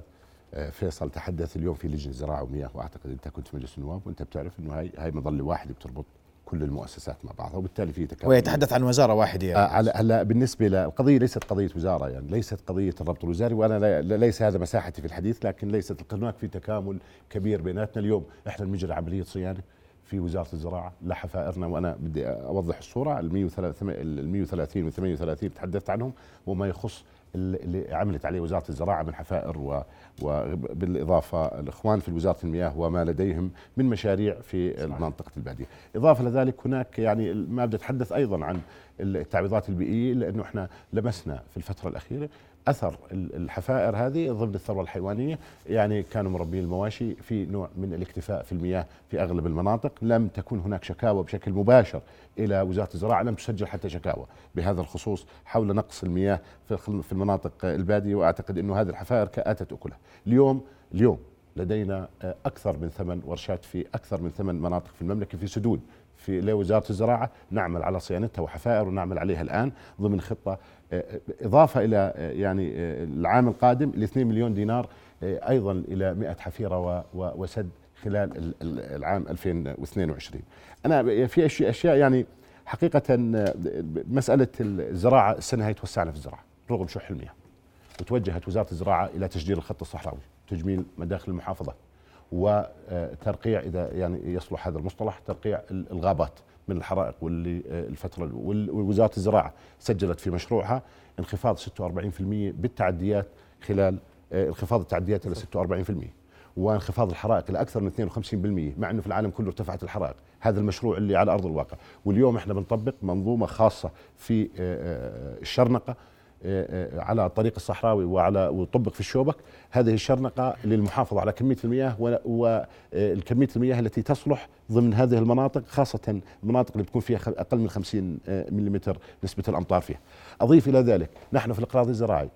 آه، فيصل. تحدث اليوم في لجنة زراعة ومياه وأعتقد أنت كنت في مجلس النواب وأنت بتعرف إنه هاي هاي مظلة واحدة بتربط كل المؤسسات مع بعضها وبالتالي في تكامل ويتحدث عن وزارة واحدة يعني. آه هلا بالنسبة للقضيه ليست قضية وزارة يعني ليست قضية الربط الوزاري وأنا ليس هذا مساحتي في الحديث لكن ليست هناك في تكامل كبير بيناتنا اليوم إحنا بنجري عملية صيانة في وزارة الزراعة لحفائرنا وأنا بدي أوضح الصورة ال 130 ال 130 وال 38 تحدثت عنهم وما يخص اللي عملت عليه وزارة الزراعة من حفائر و وبالإضافة الإخوان في وزارة المياه وما لديهم من مشاريع في منطقه البادية، إضافة لذلك هناك يعني ما بدي أتحدث أيضا عن التعويضات البيئية لأنه إحنا لمسنا في الفترة الأخيرة أثر الحفائر هذه ضمن الثروة الحيوانية. يعني كانوا مربين المواشي في نوع من الاكتفاء في المياه في أغلب المناطق. لم تكن هناك شكاوى بشكل مباشر إلى وزارة الزراعة لم تسجل حتى شكاوى بهذا الخصوص حول نقص المياه في المناطق البادية. وأعتقد إنه هذه الحفائر اتت أكلها. اليوم اليوم لدينا أكثر من ثمان ورشات في أكثر من ثمان مناطق في المملكة في سدود في لوزارة الزراعة. نعمل على صيانتها وحفائر ونعمل عليها الآن ضمن خطة إضافة إلى يعني العام القادم ل 2 مليون دينار أيضا إلى 100 حفيرة وسد خلال العام 2022 أنا في أشياء يعني حقيقة مسألة الزراعة السنة هي توسعنا في الزراعة رغم شح المياه وتوجهت وزارة الزراعة إلى تشجير الخط الصحراوي تجميل مداخل المحافظات وترقيع إذا يعني يصلح هذا المصطلح ترقيع الغابات. من الحرائق واللي آه، الفترة ووزارة الزراعة سجلت في مشروعها انخفاض 46% بالتعديات خلال آه، انخفاض التعديات إلى 46% وانخفاض الحرائق إلى أكثر من 52% مع إنه في العالم كله ارتفعت الحرائق. هذا المشروع اللي على أرض الواقع. واليوم إحنا بنطبق منظومة خاصة في آه، الشرنقة على الطريق الصحراوي وعلى وطبق في الشوبك هذه الشرنقة للمحافظة على كمية المياه والكميه المياه التي تصلح ضمن هذه المناطق خاصة المناطق اللي بتكون فيها أقل من 50 آه، ملم نسبة الأمطار فيها. أضيف إلى ذلك نحن في الأقراض الزراعي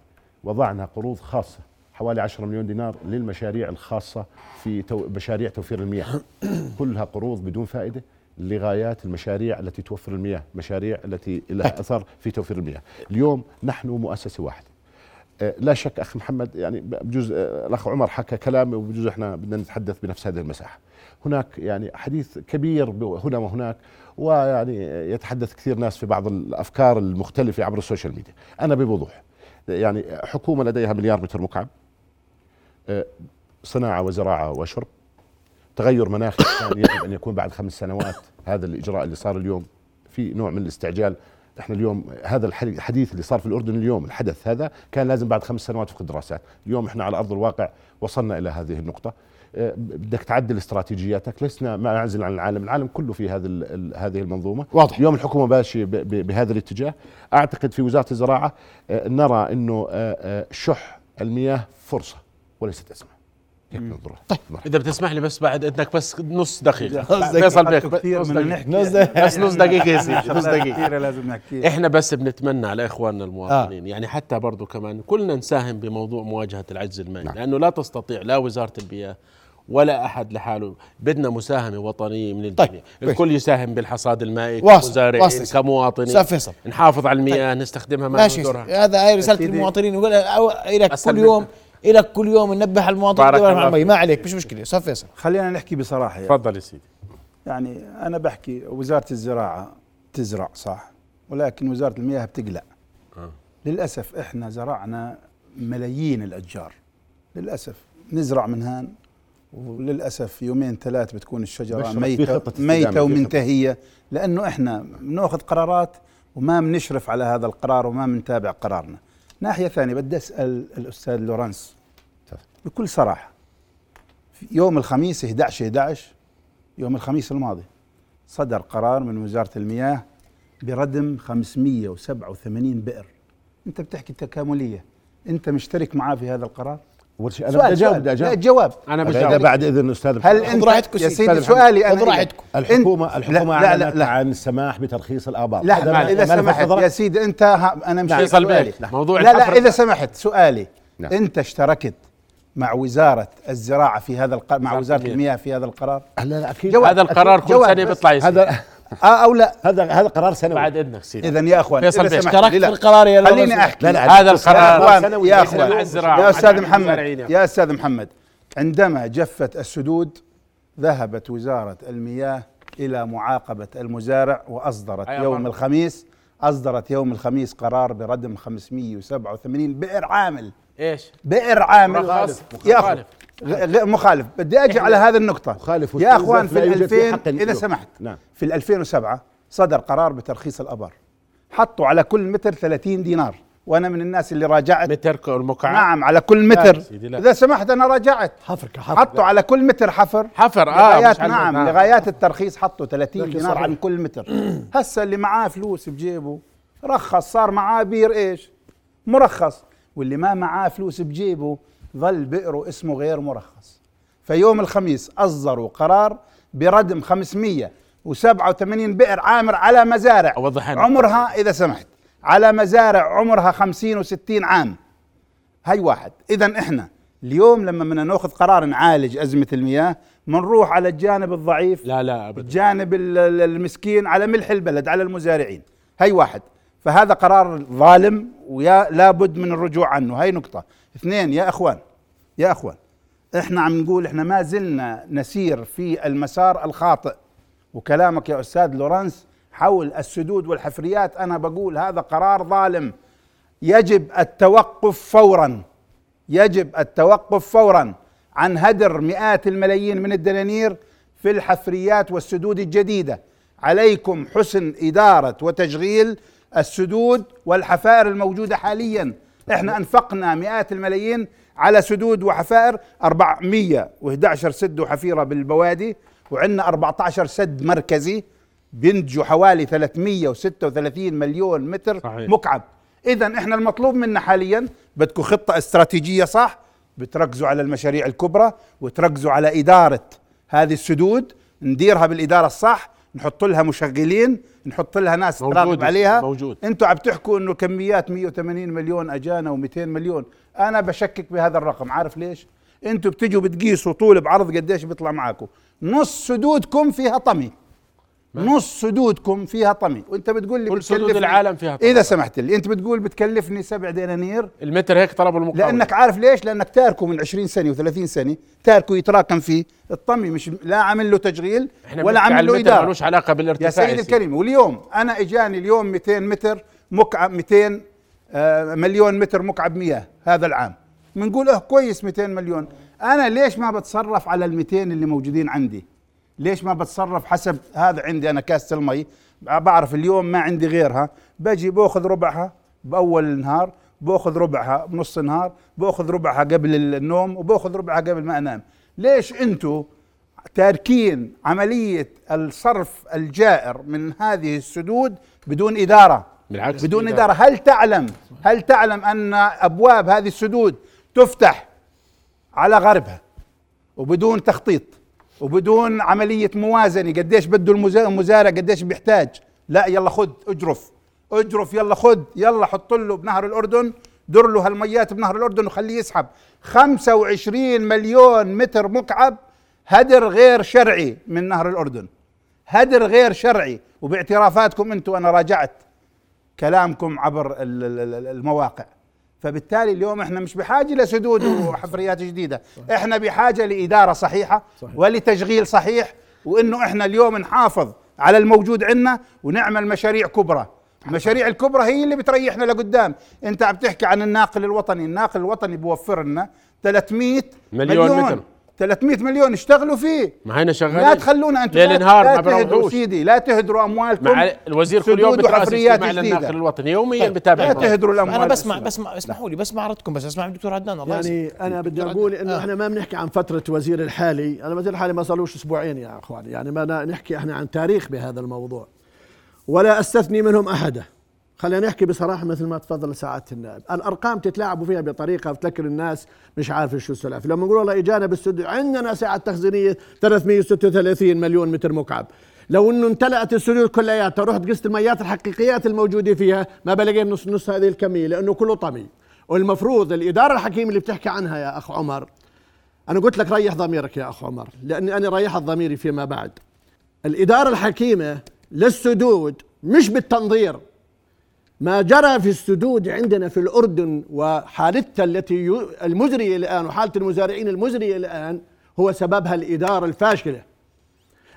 وضعنا قروض خاصة حوالي 10 مليون دينار للمشاريع الخاصة في مشاريع توفير المياه كلها قروض بدون فائدة لغايات المشاريع التي توفر المياه مشاريع التي لها أثر في توفير المياه. اليوم نحن مؤسسة واحدة. آه، لا شك أخي محمد يعني بجوز آه، الأخ عمر حكى كلام وبجوز إحنا بدنا نتحدث بنفس هذه المساحة. هناك يعني حديث كبير هنا وهناك ويعني يتحدث كثير ناس في بعض الأفكار المختلفة عبر ال social media. أنا بوضوح يعني حكومة لديها مليار متر مكعب آه، صناعة وزراعة وشرب تغير مناخي كان يجب أن يكون بعد خمس سنوات. هذا الإجراء اللي صار اليوم في نوع من الاستعجال. إحنا اليوم هذا الحديث اللي صار في الأردن اليوم الحدث هذا كان لازم بعد خمس سنوات وفق الدراسات اليوم إحنا على أرض الواقع وصلنا إلى هذه النقطة. أه، بدك تعدل استراتيجياتك. لسنا ما نعزل عن العالم. العالم كله في هذه هذه المنظومة. واضح. اليوم الحكومة ماشيه بهذا الاتجاه. أعتقد في وزارة الزراعة أه، نرى إنه أه، شح المياه فرصة وليست أزمة. طيب إذا بتسمح لي بس بعد اذنك بس نص دقيقة. فيصل [laughs] بيك نص دقيقة. بس نص [laughs] دقيقة يا سيدي نص دقيقة. لازم نحكي. إحنا بس بنتمنى على إخواننا المواطنين آه. يعني حتى برضه كمان كلنا نساهم بموضوع مواجهة العجز المائي نعم. لأنه لا تستطيع لا وزارة البيئة ولا أحد لحاله. بدنا مساهمة وطنية من الجميع. طيب. الكل يساهم بالحصاد المائي كمزارعين كمواطنين. نحافظ على المياه طيب. نستخدمها ما ماشي هذا هاي رسالة المواطنين يقول لك كل يوم إلك كل يوم ننبه المواطن. ما عليك مش مشكلة. صف فيصل خلينا نحكي بصراحة يعني. تفضل يا سيدي. يعني أنا بحكي وزارة الزراعة تزرع صح؟ ولكن وزارة المياه بتقلق. آه. للأسف إحنا زرعنا ملايين الأشجار. للأسف نزرع من هان وللأسف يومين ثلاث بتكون الشجرة ميته ميتة ومنتهية. لأنه إحنا بنأخذ قرارات وما بنشرف على هذا القرار وما بنتابع قرارنا. ناحية ثانية بدي أسأل الأستاذ لورنس بكل صراحة في يوم الخميس 11 11 يوم الخميس الماضي صدر قرار من وزارة المياه بردم 587 بئر. أنت بتحكي تكامليه أنت مشترك معاه في هذا القرار؟ أول شيء أنا بدي أجاوب بدي أجاوب. الجواب أنا بجاوب. بعد إذن الاستاذ هل أنت راحتكم يا سيدي سؤالي أنا الحكومة الحكومة لا لا لا. عن السماح بترخيص الابار لا لا إذا سمحت. يا سيدي أنت أنا مش سؤالي. موضوع لا لا إذا سمحت سؤالي. نعم. أنت اشتركت مع وزارة الزراعة في هذا القرار مع وزارة المياه في هذا القرار؟ لا لا أكيد. هذا القرار كل سنة بيطلع هذا آه أو لا. هذا هذا قرار سنوي. بعد إذنك سيدي. اذا يا أخوان إذا اشتركت في القرار يا خليني أحكي. لا لا هذا القرار سنوي. يا أخوان. يا أستاذ محمد. يا أستاذ محمد عندما جفت السدود ذهبت وزارة المياه إلى معاقبة المزارع وأصدرت يوم الخميس أصدرت يوم الخميس قرار بردم 587 بئر عامل. إيش؟ بئر عامل. مخالف يا أخي مخالف. بدي أجي على هذه النقطة. مخالف يا أخوان في ال 2000 إذا سمحت نعم. في ال 2007 صدر قرار بترخيص الأبار. حطوا على كل متر 30 دينار. وأنا من الناس اللي راجعت. متر المكعب. نعم على كل متر. لا. إذا سمحت أنا راجعت. حفر كحفر حطوا على كل متر حفر. حفر آه لغايات نعم المتر. لغايات الترخيص حطوا 30 لكن دينار. عن كل متر. [clears throat] هسه اللي معاه فلوس بجيبه. رخص صار معاه بير إيش؟ مرخص. واللي ما معاه فلوس بجيبه ظل بئره اسمه غير مرخص. فيوم الخميس أصدروا قرار بردم 587 بئر عامر على مزارع. عمرها إذا سمحت. على مزارع عمرها 50 و60 عام. هاي واحد. اذا إحنا اليوم لما بدنا نأخذ قرار نعالج أزمة المياه بنروح على الجانب الضعيف لا لا ابدا. الجانب ال- ال- المسكين على ملح البلد على المزارعين. هاي واحد. فهذا قرار ظالم ويا لابد من الرجوع عنه. هاي نقطة. اثنين يا إخوان يا إخوان إحنا عم نقول إحنا ما زلنا نسير في المسار الخاطئ. وكلامك يا أستاذ لورانس حول السدود والحفريات أنا بقول هذا قرار ظالم. يجب التوقف فورا. يجب التوقف فورا عن هدر مئات الملايين من الدنانير في الحفريات والسدود الجديدة. عليكم حسن إدارة وتشغيل السدود والحفائر الموجودة حاليا. إحنا أنفقنا مئات الملايين على سدود وحفائر 411 سد وحفيرة بالبوادي وعندنا 14 سد مركزي. بينتجوا حوالي 336 مليون متر صحيح. مكعب. اذا إحنا المطلوب منا حاليا بدكم خطة استراتيجية صح؟ بتركزوا على المشاريع الكبرى وتركزوا على إدارة هذه السدود. نديرها بالإدارة الصح نحط لها مشغلين نحط لها ناس تراقب عليها. موجود. أنتوا عم تحكوا إنه كميات 180 مليون اجانا و200 مليون. أنا بشكك بهذا الرقم عارف ليش؟ أنتوا بتجوا بتقيسوا طول بعرض قديش بيطلع معاكم نص سدودكم فيها طمي. نص سدودكم فيها طمي. وانت بتقول لي كل سدود العالم فيها طمي. إذا سمحت لي انت بتقول بتكلفني سبع دنانير. المتر هيك طلبوا المقاول لأنك عارف ليش؟ لأنك تاركه من 20 سنة و30 سنة تاركه يتراكم فيه الطمي مش لا عامل له تشغيل ولا عامل له إدارة. ملوش علاقة بالارتفاع يا سيدي. الكريم واليوم أنا إجاني اليوم 200 متر مكعب 200 آه، مليون متر مكعب مياه هذا العام. بنقول أه كويس 200 مليون. أنا ليش ما بتصرف على ال 200 اللي موجودين عندي؟ ليش ما بتصرف حسب هذا عندي أنا كاسه المي؟ بعرف اليوم ما عندي غيرها. بجي بأخذ ربعها بأول النهار بأخذ ربعها بنص النهار بأخذ ربعها قبل النوم وبأخذ ربعها قبل ما أنام. ليش أنتم تاركين عملية الصرف الجائر من هذه السدود بدون إدارة؟ بالعكس بدون في إدارة. هل تعلم هل تعلم أن أبواب هذه السدود تفتح على غربها وبدون تخطيط؟ وبدون عملية موازنة. قديش بده المزا- المزارع؟ قديش بيحتاج؟ لا يلا خد اجرف. اجرف يلا خد يلا حط له بنهر الأردن. در له هالميات بنهر الأردن وخليه يسحب. 25 مليون متر مكعب هدر غير شرعي من نهر الأردن. هدر غير شرعي. وباعترافاتكم أنتم أنا راجعت كلامكم عبر ال- ال- ال- المواقع. فبالتالي اليوم إحنا مش بحاجة لسدود وحفريات جديدة. إحنا بحاجة لإدارة صحيحة ولتشغيل صحيح وإنه إحنا اليوم نحافظ على الموجود عندنا ونعمل مشاريع كبرى. المشاريع الكبرى هي اللي بتريحنا لقدام. أنت عم تحكي عن الناقل الوطني. الناقل الوطني بيوفر لنا 300 مليون متر. 300 مليون اشتغلوا فيه ما هينا شغالين لا تخلونا أنتم ليل لا- نهار لا ما تهدروا بروحوش سيدي لا تهدروا أموالكم مع الوزير كل يوم بترأس اجتماع جديدة. للناقل الوطني يوميا طيب، بتابع لا الموضوع. تهدروا الأموال أنا بسمع. بسمع اسمحوا لي بسمع ردكم بس اسمع دكتور عدنان الله يعني يسلمك. أنا بدي دكتور أقول. إنه آه. إحنا ما بنحكي عن فترة وزير الحالي أنا وزير الحالي ما صارلوش أسبوعين يا إخواني يعني ما نحكي إحنا عن تاريخ بهذا الموضوع ولا أستثني منهم أحدا خلينا نحكي بصراحة مثل ما تفضل سعادة النائب. الأرقام تتلاعبوا فيها بطريقة بتذكر الناس مش عارف شو السلف. لما نقول والله اجانا بالاستوديو عندنا سعه تخزينية 336 مليون متر مكعب. لو إنه امتلأت السدود كلياتها رحت قست الميات الحقيقيات الموجودة فيها ما بلاقي نص نص هذه الكمية لأنه كله طمي. والمفروض الإدارة الحكيمة اللي بتحكي عنها يا أخ عمر أنا قلت لك ريح ضميرك يا أخ عمر لاني أنا ريحت ضميري فيما بعد. الإدارة الحكيمة للسدود مش بالتنظير. ما جرى في السدود عندنا في الأردن وحالتها التي المزرية الآن وحالة المزارعين المزرية الآن هو سببها الإدارة الفاشلة.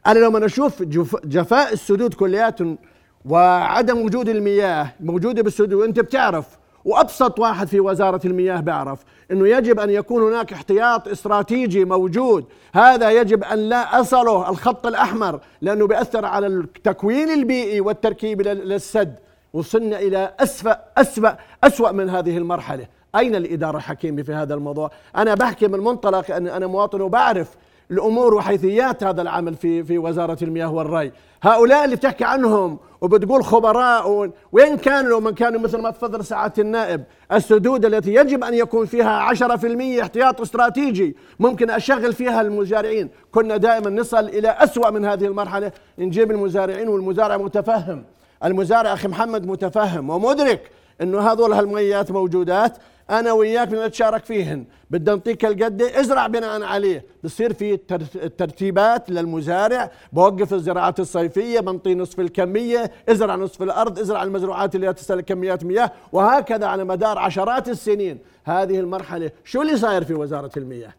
أنا لما أشوف جف- جفاء السدود كلياتهم وعدم وجود المياه موجودة بالسدود أنت بتعرف وأبسط واحد في وزارة المياه بيعرف أنه يجب أن يكون هناك احتياط استراتيجي موجود. هذا يجب أن لا أصله الخط الأحمر لأنه بيأثر على التكوين البيئي والتركيب لل- للسد. وصلنا إلى أسوأ أسوأ أسوأ من هذه المرحلة. أين الإدارة الحكيمة في هذا الموضوع؟ أنا بحكي من منطلق أن أنا مواطن وبعرف الأمور وحيثيات هذا العمل في في وزارة المياه والري، هؤلاء اللي بتحكي عنهم وبتقول خبراء وين كانوا؟ من كانوا مثل ما تفضل سعادة النائب. السدود التي يجب أن يكون فيها 10% احتياط استراتيجي ممكن أشغل فيها المزارعين، كنا دائما نصل إلى أسوأ من هذه المرحلة. نجيب المزارعين والمزارع متفهم، المزارع أخي محمد متفهم ومدرك انه هذول هالميات موجودات أنا وياك بدنا نتشارك فيهن. بدنا نعطيك القد ازرع بناء عليه. بصير في ترتيبات للمزارع. بوقف الزراعات الصيفية بنطي نصف الكمية ازرع نصف الأرض ازرع المزروعات اللي تستهلك كميات مياه وهكذا على مدار عشرات السنين. هذه المرحلة شو اللي صاير في وزارة المياه؟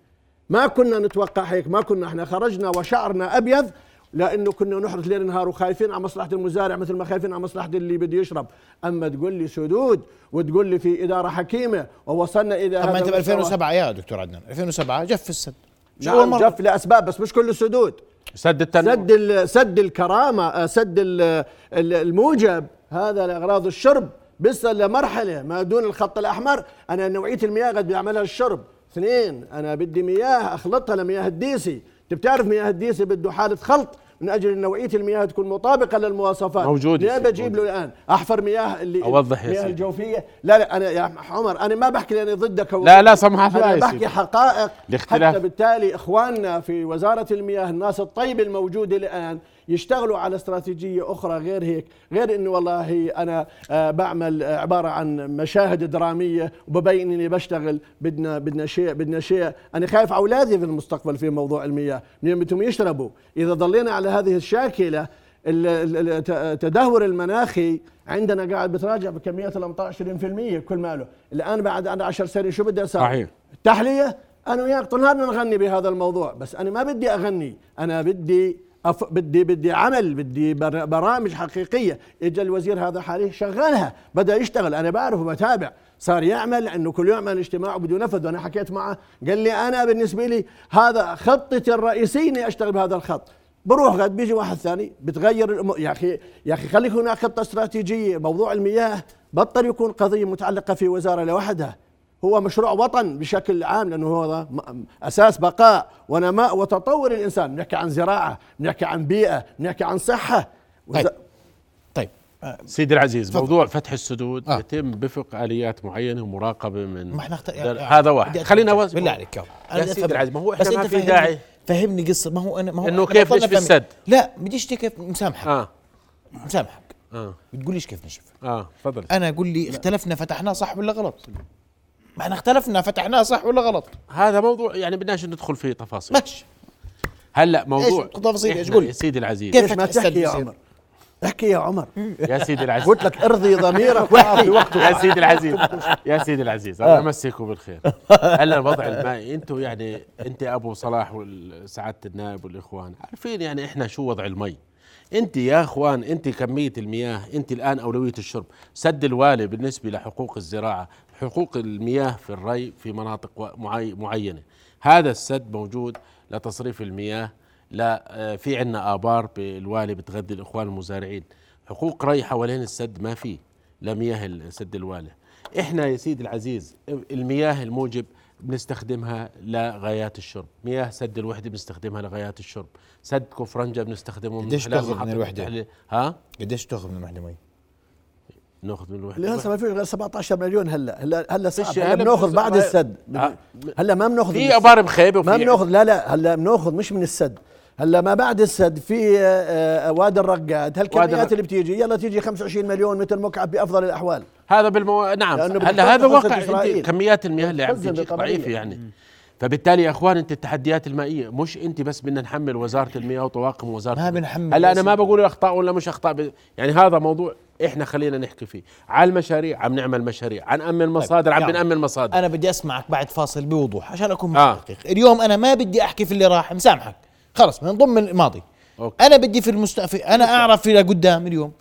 ما كنا نتوقع هيك ما كنا إحنا خرجنا وشعرنا أبيض لأنه كنا نحرث ليل نهار وخايفين على مصلحة المزارع مثل ما خايفين على مصلحة اللي بده يشرب. أما تقول لي سدود وتقول لي في إدارة حكيمة ووصلنا إلى اما أنت ب 2007 يا دكتور عدنان 2007 جف السد. نعم جف لأسباب بس مش كل السدود. سد التنمية سد سد الكرامة آه، سد الموجب. هذا لأغراض الشرب. بيصل لمرحلة ما دون الخط الأحمر أنا نوعية المياه قد بيعملها الشرب. اثنين أنا بدي مياه أخلطها لمياه الديسي. انت بتعرف مياه الديسه بده حالة خلط من أجل إن نوعية المياه تكون مطابقة للمواصفات؟ موجود ليه بجيب له الآن؟ أحفر مياه اللي أوضح يا المياه الجوفية؟ لا لا أنا يا عمر أنا ما بحكي لأني ضدك لا لا سمح الله أنا بحكي حقائق. الاختلاف حتى بالتالي إخواننا في وزارة المياه الناس الطيبة الموجودة الآن يشتغلوا على استراتيجية أخرى غير هيك غير إنه والله أنا آه، بعمل عبارة عن مشاهد درامية وببين إني بشتغل بدنا بدنا شيء بدنا شيء. أنا خايف على أولادي في المستقبل في موضوع المياه. من بدهم يشربوا. إذا ضلينا على هذه الشاكلة التدهور المناخي عندنا قاعد بتراجع بكميات الامطار 20% كل ماله. الآن بعد 10 سنين شو بدي أسوي؟ صحيح. التحلية؟ أنا وياك طول نهارنا نغني بهذا الموضوع. بس أنا ما بدي أغني. أنا بدي أف... بدي بدي عمل بدي برامج حقيقية. اجى الوزير هذا حاليا شغلها بدأ يشتغل. أنا بعرف وبتابع. صار يعمل انه كل يوم عن اجتماع وبده ينفذ وأنا حكيت معه قال لي أنا بالنسبة لي هذا خطتي الرئيسية إني أشتغل بهذا الخط. بروح غد بيجي واحد ثاني بتغير الأمور يا أخي يا أخي خليك هناك خطة استراتيجية موضوع المياه بطل يكون قضية متعلقة في وزارة لوحدها. هو مشروع وطن بشكل عام لأنه هو أساس بقاء ونماء وتطور الإنسان. بنحكي عن زراعة بنحكي عن بيئة بنحكي عن صحة. طيب. طيب. سيدي العزيز فضل. موضوع فتح السدود آه. يتم بفق آليات معينة ومراقبة من ما إحنا اخت... هذا واحد. خلينا بالله عليك يا سيدي العزيز ما هو إحنا ما في داعي؟ فهمني قصة. ما هو أنا ما هو إنه كيف نشف السد؟ لا بديش كيف مسامحك. آه. مسامحك. آه. بتقوليش كيف نشف. آه تفضل. أنا قول لي اختلفنا فتحناه صح ولا غلط؟ ما إحنا اختلفنا فتحناه صح ولا غلط؟ هذا موضوع يعني بدناش ندخل فيه تفاصيل. ماشي. هلا موضوع تفاصيل؟ إيش قول؟ يا سيدي العزيز. كيف ما تحكي يا عمر؟ احكي يا عمر. يا سيدي العزيز. قلت لك ارضي ضميرك [laughs] واحكي وقته يا سيدي العزيز. [laughs] يا سيدي العزيز الله يمسيكم بالخير. هلا الوضع المائي أنتم يعني انت ابو صلاح وسعاده النائب والإخوان عارفين يعني إحنا شو وضع المي؟ انت يا إخوان انت كمية المياه انت الآن أولوية الشرب. سد الوالي بالنسبة لحقوق الزراعة. حقوق المياه في الري في مناطق معينة. هذا السد موجود لتصريف المياه لا آه، في عندنا آبار بالوالي بتغذي الإخوان المزارعين. حقوق ري حوالين السد ما في لا مياه سد الوالي. إحنا يا سيدي العزيز المياه الموجب بنستخدمها لغايات الشرب. مياه سد الوحدة بنستخدمها لغايات الشرب. سد كفرنجة بنستخدمه قديش تاخذ من الوحدة؟ ها؟ قديش تاخذ من الوحدة مي؟ ناخذ من الوحده هسه ما في غير 17 مليون هلا. هلا هلا صعب هلا بناخذ بعد السد. هلا ما بناخذ في أبار مخيبه ما بناخذ لا لا هلا بناخذ مش من السد. هلا ما بعد السد في آه، آه، وادي الرقاد. هالكميات اللي بتيجي؟ يلا تيجي 25 مليون متر مكعب بأفضل الأحوال. هذا بالمو... نعم. هلا هذا واقع كميات المياه اللي عم تيجي ضعيفة يعني. فبالتالي يا أخوان أنت التحديات المائية. مش أنت بس بدنا نحمل وزارة المياه وطواقم وزاره ما بنحمل هلا أنا ما بقول اخطاء ولا مش اخطاء ب... يعني هذا موضوع إحنا خلينا نحكي فيه. على المشاريع عم نعمل مشاريع. عن أمن مصادر عم بنأمن مصادر. أنا بدي أسمعك بعد فاصل بوضوح عشان أكون محقق آه. اليوم أنا ما بدي أحكي في اللي راح مسامحك. خلص بنضم الماضي. okay. أنا بدي في المستقبل أنا أعرف في قدام اليوم.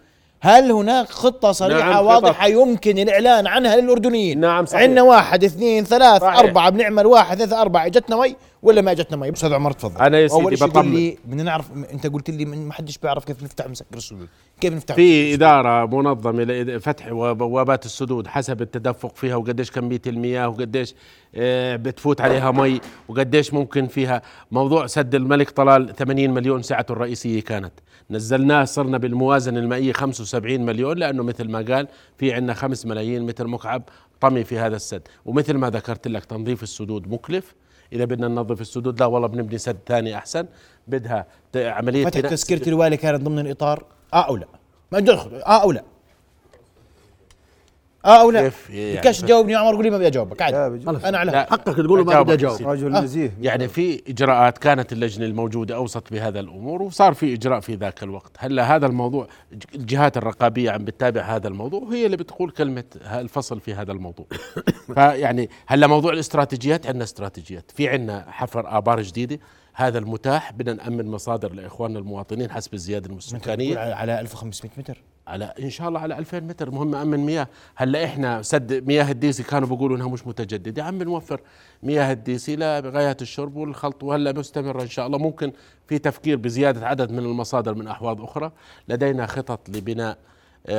هل هناك خطة صريحة نعم واضحة يمكن الإعلان عنها للأردنيين؟ نعم صحيح. عندنا واحد اثنين ثلاث صحيح. أربعة بنعمل واحد ثلاثة أربعة إجتنا مي ولا ما اجتنا مي أستاذ عمر تفضل. أنا يا سيدي بطمن. لي بدنا نعرف أنت قلت لي من- ما حدش بيعرف كيف نفتح مسكر السدود كيف نفتح في إدارة منظمة لفتح بوابات السدود حسب التدفق فيها وقديش كمية المياه وقديش بتفوت عليها مي وقديش ممكن فيها. موضوع سد الملك طلال 80 مليون سعته الرئيسية كانت. نزلناه صرنا بالموازنة المائية 75 مليون لأنه مثل ما قال في عندنا 5 ملايين متر مكعب طمي في هذا السد. ومثل ما ذكرت لك تنظيف السدود مكلف. إذا بدنا ننظف السدود لا والله بنبني سد ثاني أحسن. بدها عملية فتح تذكرة الوالي كانت ضمن الإطار؟ آه أو لا؟ ما ادخل آه أو لا. آه أو لا كيف يعني؟ بدكش تجاوبني يا عمر قول لي ما بدي أجاوبك عادي. أنا على. حقك تقول له ما بدي أجاوب. رجل آه. نزيه يعني في إجراءات كانت اللجنة الموجودة اوصت بهذا الأمور وصار في إجراء في ذاك الوقت هلا هذا الموضوع الجهات الرقابية عم بتتابع هذا الموضوع وهي اللي بتقول كلمة الفصل في هذا الموضوع [coughs] فيعني هلا موضوع الاستراتيجيات عندنا استراتيجيات في عندنا حفر آبار جديدة هذا المتاح بدنا نأمن مصادر لإخواننا المواطنين حسب الزيادة تقول السكانيه على على 1500 متر؟ على إن شاء الله على 2000 متر. مهم نامن مياه. هلأ إحنا سد مياه الديسي كانوا بيقولوا إنها مش متجددة. عم بنوفر مياه الديسي لغايه الشرب والخلط وهلأ مستمرة إن شاء الله. ممكن في تفكير بزيادة عدد من المصادر من أحواض أخرى. لدينا خطط لبناء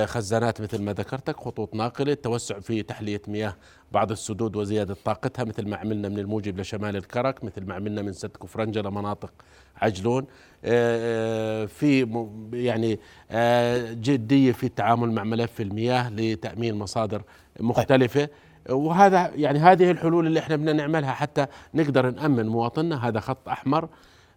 خزانات مثل ما ذكرتك خطوط ناقلة التوسع في تحلية مياه بعض السدود وزيادة طاقتها مثل ما عملنا من الموجب لشمال الكرك مثل ما عملنا من سد كفرنجة لمناطق عجلون. آه، آه، في يعني آه، جدية في التعامل مع ملف المياه لتأمين مصادر مختلفة. وهذا يعني هذه الحلول اللي إحنا بدنا نعملها حتى نقدر نأمن مواطننا. هذا خط أحمر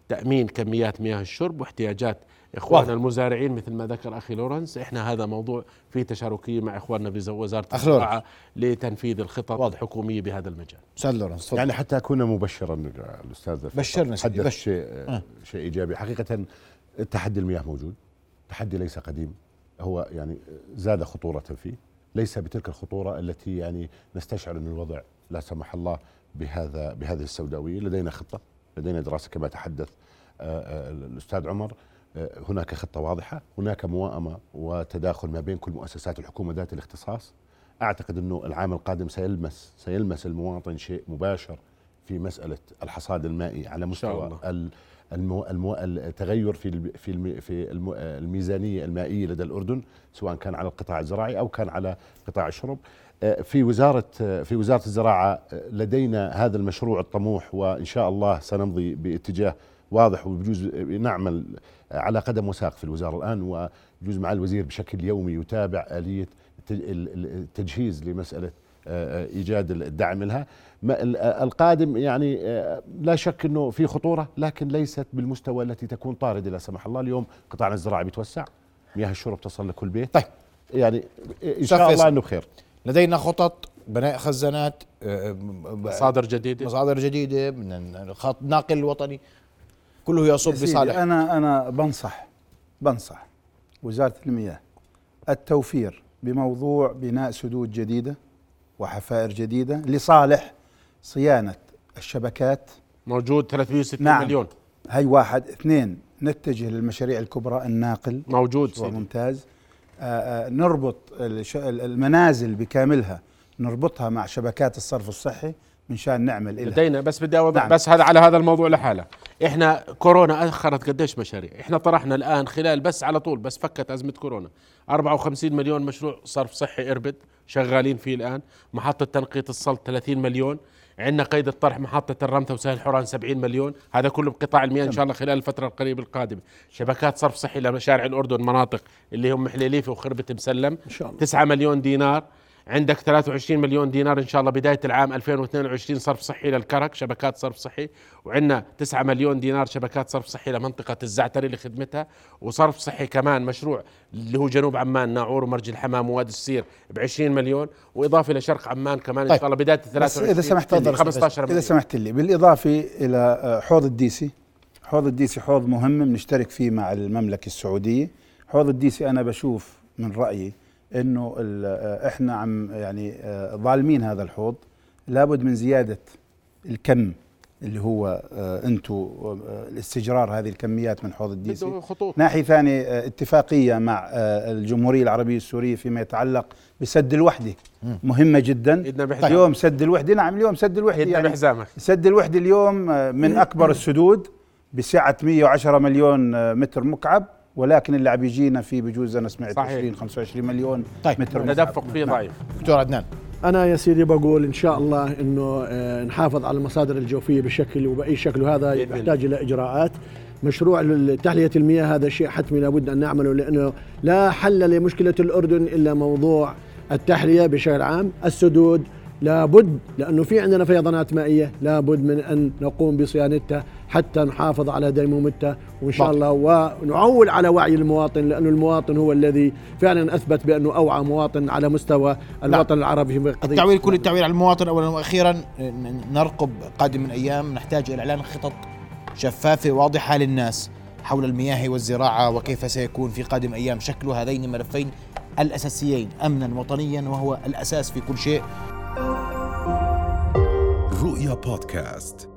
تأمين كميات مياه الشرب واحتياجات إخواننا. المزارعين مثل ما ذكر أخي لورنس إحنا هذا موضوع في تشاركيه مع إخواننا في وزارة أخ الزراعه لتنفيذ الخطط واضح. الحكومية بهذا المجال. أستاذ لورنس تفضل. يعني حتى أكون مبشرا الاستاذ بشرنا حدث. شيء آه. شيء إيجابي. حقيقة تحدي المياه موجود. تحدي ليس قديم. هو يعني زاد خطورة فيه. ليس بتلك الخطورة التي يعني نستشعر أن الوضع لا سمح الله بهذا بهذه السوداوية. لدينا خطة لدينا دراسة كما تحدث آه، آه، الأستاذ عمر. هناك خطة واضحة هناك موائمه وتداخل ما بين كل مؤسسات الحكومة ذات الاختصاص. أعتقد إنه العام القادم سيلمس سيلمس المواطن شيء مباشر في مسألة الحصاد المائي على مستوى المو المو التغير في في الم- في الم- الميزانية المائية لدى الأردن سواء كان على القطاع الزراعي أو كان على قطاع الشرب. آه، في وزارة آه، في وزارة الزراعة آه، لدينا هذا المشروع الطموح وإن شاء الله سنمضي باتجاه واضح وبجوز نعمل على قدم وساق في الوزارة الآن ويجوز مع الوزير بشكل يومي يتابع آلية الت- ال- ال- التجهيز لمسألة آه، آه، إيجاد الدعم لها. آه، القادم يعني لا شك إنه في خطورة لكن ليست بالمستوى التي تكون طارده لا سمح الله. اليوم قطاعنا الزراعي بيتوسع مياه الشرب تصل لكل بيت. طيب. يعني إن شاء. الله إنه بخير. لدينا خطط بناء خزانات مصادر جديدة. مصادر جديدة من الخط ناقل الوطني. كله يصب بصالح أنا أنا بنصح بنصح وزارة المياه التوفير بموضوع بناء سدود جديدة وحفائر جديدة لصالح صيانة الشبكات. موجود 360 نعم. مليون. هي واحد. اثنين نتجه للمشاريع الكبرى الناقل. موجود سيدي. ممتاز. آه، آه، نربط الش- المنازل بكاملها نربطها مع شبكات الصرف الصحي من شان نعمل إلها. لدينا بس بدي نعم. بس هذا على هذا الموضوع لحالة. إحنا كورونا أخرت قديش مشاريع؟ إحنا طرحنا الآن خلال بس على طول بس فكت أزمة كورونا. 54 مليون مشروع صرف صحي إربد شغالين فيه الآن. محطة تنقيط السلط 30 مليون. عندنا قيد الطرح محطة الرمثة وسهل حوران 70 مليون. هذا كله بقطاع المياه إن شاء الله خلال الفترة القريبة القادمة. شبكات صرف صحي لمشارع الأردن مناطق اللي هم حليليفة وخربة مسلم. إن شاء الله. 9 مليون دينار. عندك 23 مليون دينار إن شاء الله بداية العام 2022 صرف صحي للكرك شبكات صرف صحي وعندنا 9 مليون دينار شبكات صرف صحي لمنطقة الزعتري لخدمتها وصرف صحي كمان مشروع اللي هو جنوب عمان ناعور ومرج الحمام ووادي السير ب 20 مليون وإضافة لشرق عمان كمان إن طيب. شاء الله بداية بس 23 اذا سمحت لي 15 إذا مليون. سمحت لي بالإضافة إلى آه، حوض الديسي. حوض الديسي حوض مهم بنشترك فيه مع المملكة السعودية. حوض الديسي أنا بشوف من رأيي إنه ال- آه، إحنا عم يعني آه، ظالمين هذا الحوض. لابد من زيادة الكم اللي هو آه، أنتم آه، الاستجرار هذه الكميات من حوض الديسي خطوط. ناحية ثانية آه، اتفاقية مع الجمهورية العربية السورية فيما يتعلق بسد الوحدة. مهمة جدا. ايدنا بحزامك اليوم سد الوحدة. نعم اليوم سد ايدنا يعني بحزامك. سد الوحدة اليوم من أكبر السدود بسعة 110 مليون متر مكعب. ولكن اللي عم يجينا فيه بجوز أنا سمعت صحيح. 20 25 مليون طيب. متر مكعب تدفق فيه نعم. ضعيف دكتور عدنان أنا يا سيدي بقول إن شاء الله إنه آه، نحافظ على المصادر الجوفية بشكل وبأي شكل وهذا يحتاج إلى إجراءات مشروع تحليه المياه هذا شيء حتمي لابد أن نعمله لأنه لا حل لمشكلة الأردن إلا موضوع التحلية بشكل عام السدود لابد لأنه في عندنا فيضانات مائية لابد من أن نقوم بصيانتها حتى نحافظ على ديمومتها وإن شاء. الله ونعول على وعي المواطن لأنه المواطن هو الذي فعلا أثبت بأنه أوعى مواطن على مستوى الوطن العربي في قضية التعويل كل التعويل على المواطن اولا وأخيرا نرقب قادم من أيام. نحتاج إلى إعلان خطط شفافة واضحة للناس حول المياه والزراعة وكيف سيكون في قادم أيام. شكل هذين الملفين الأساسيين امنا وطنيا وهو الأساس في كل شيء. رؤيا بودكاست.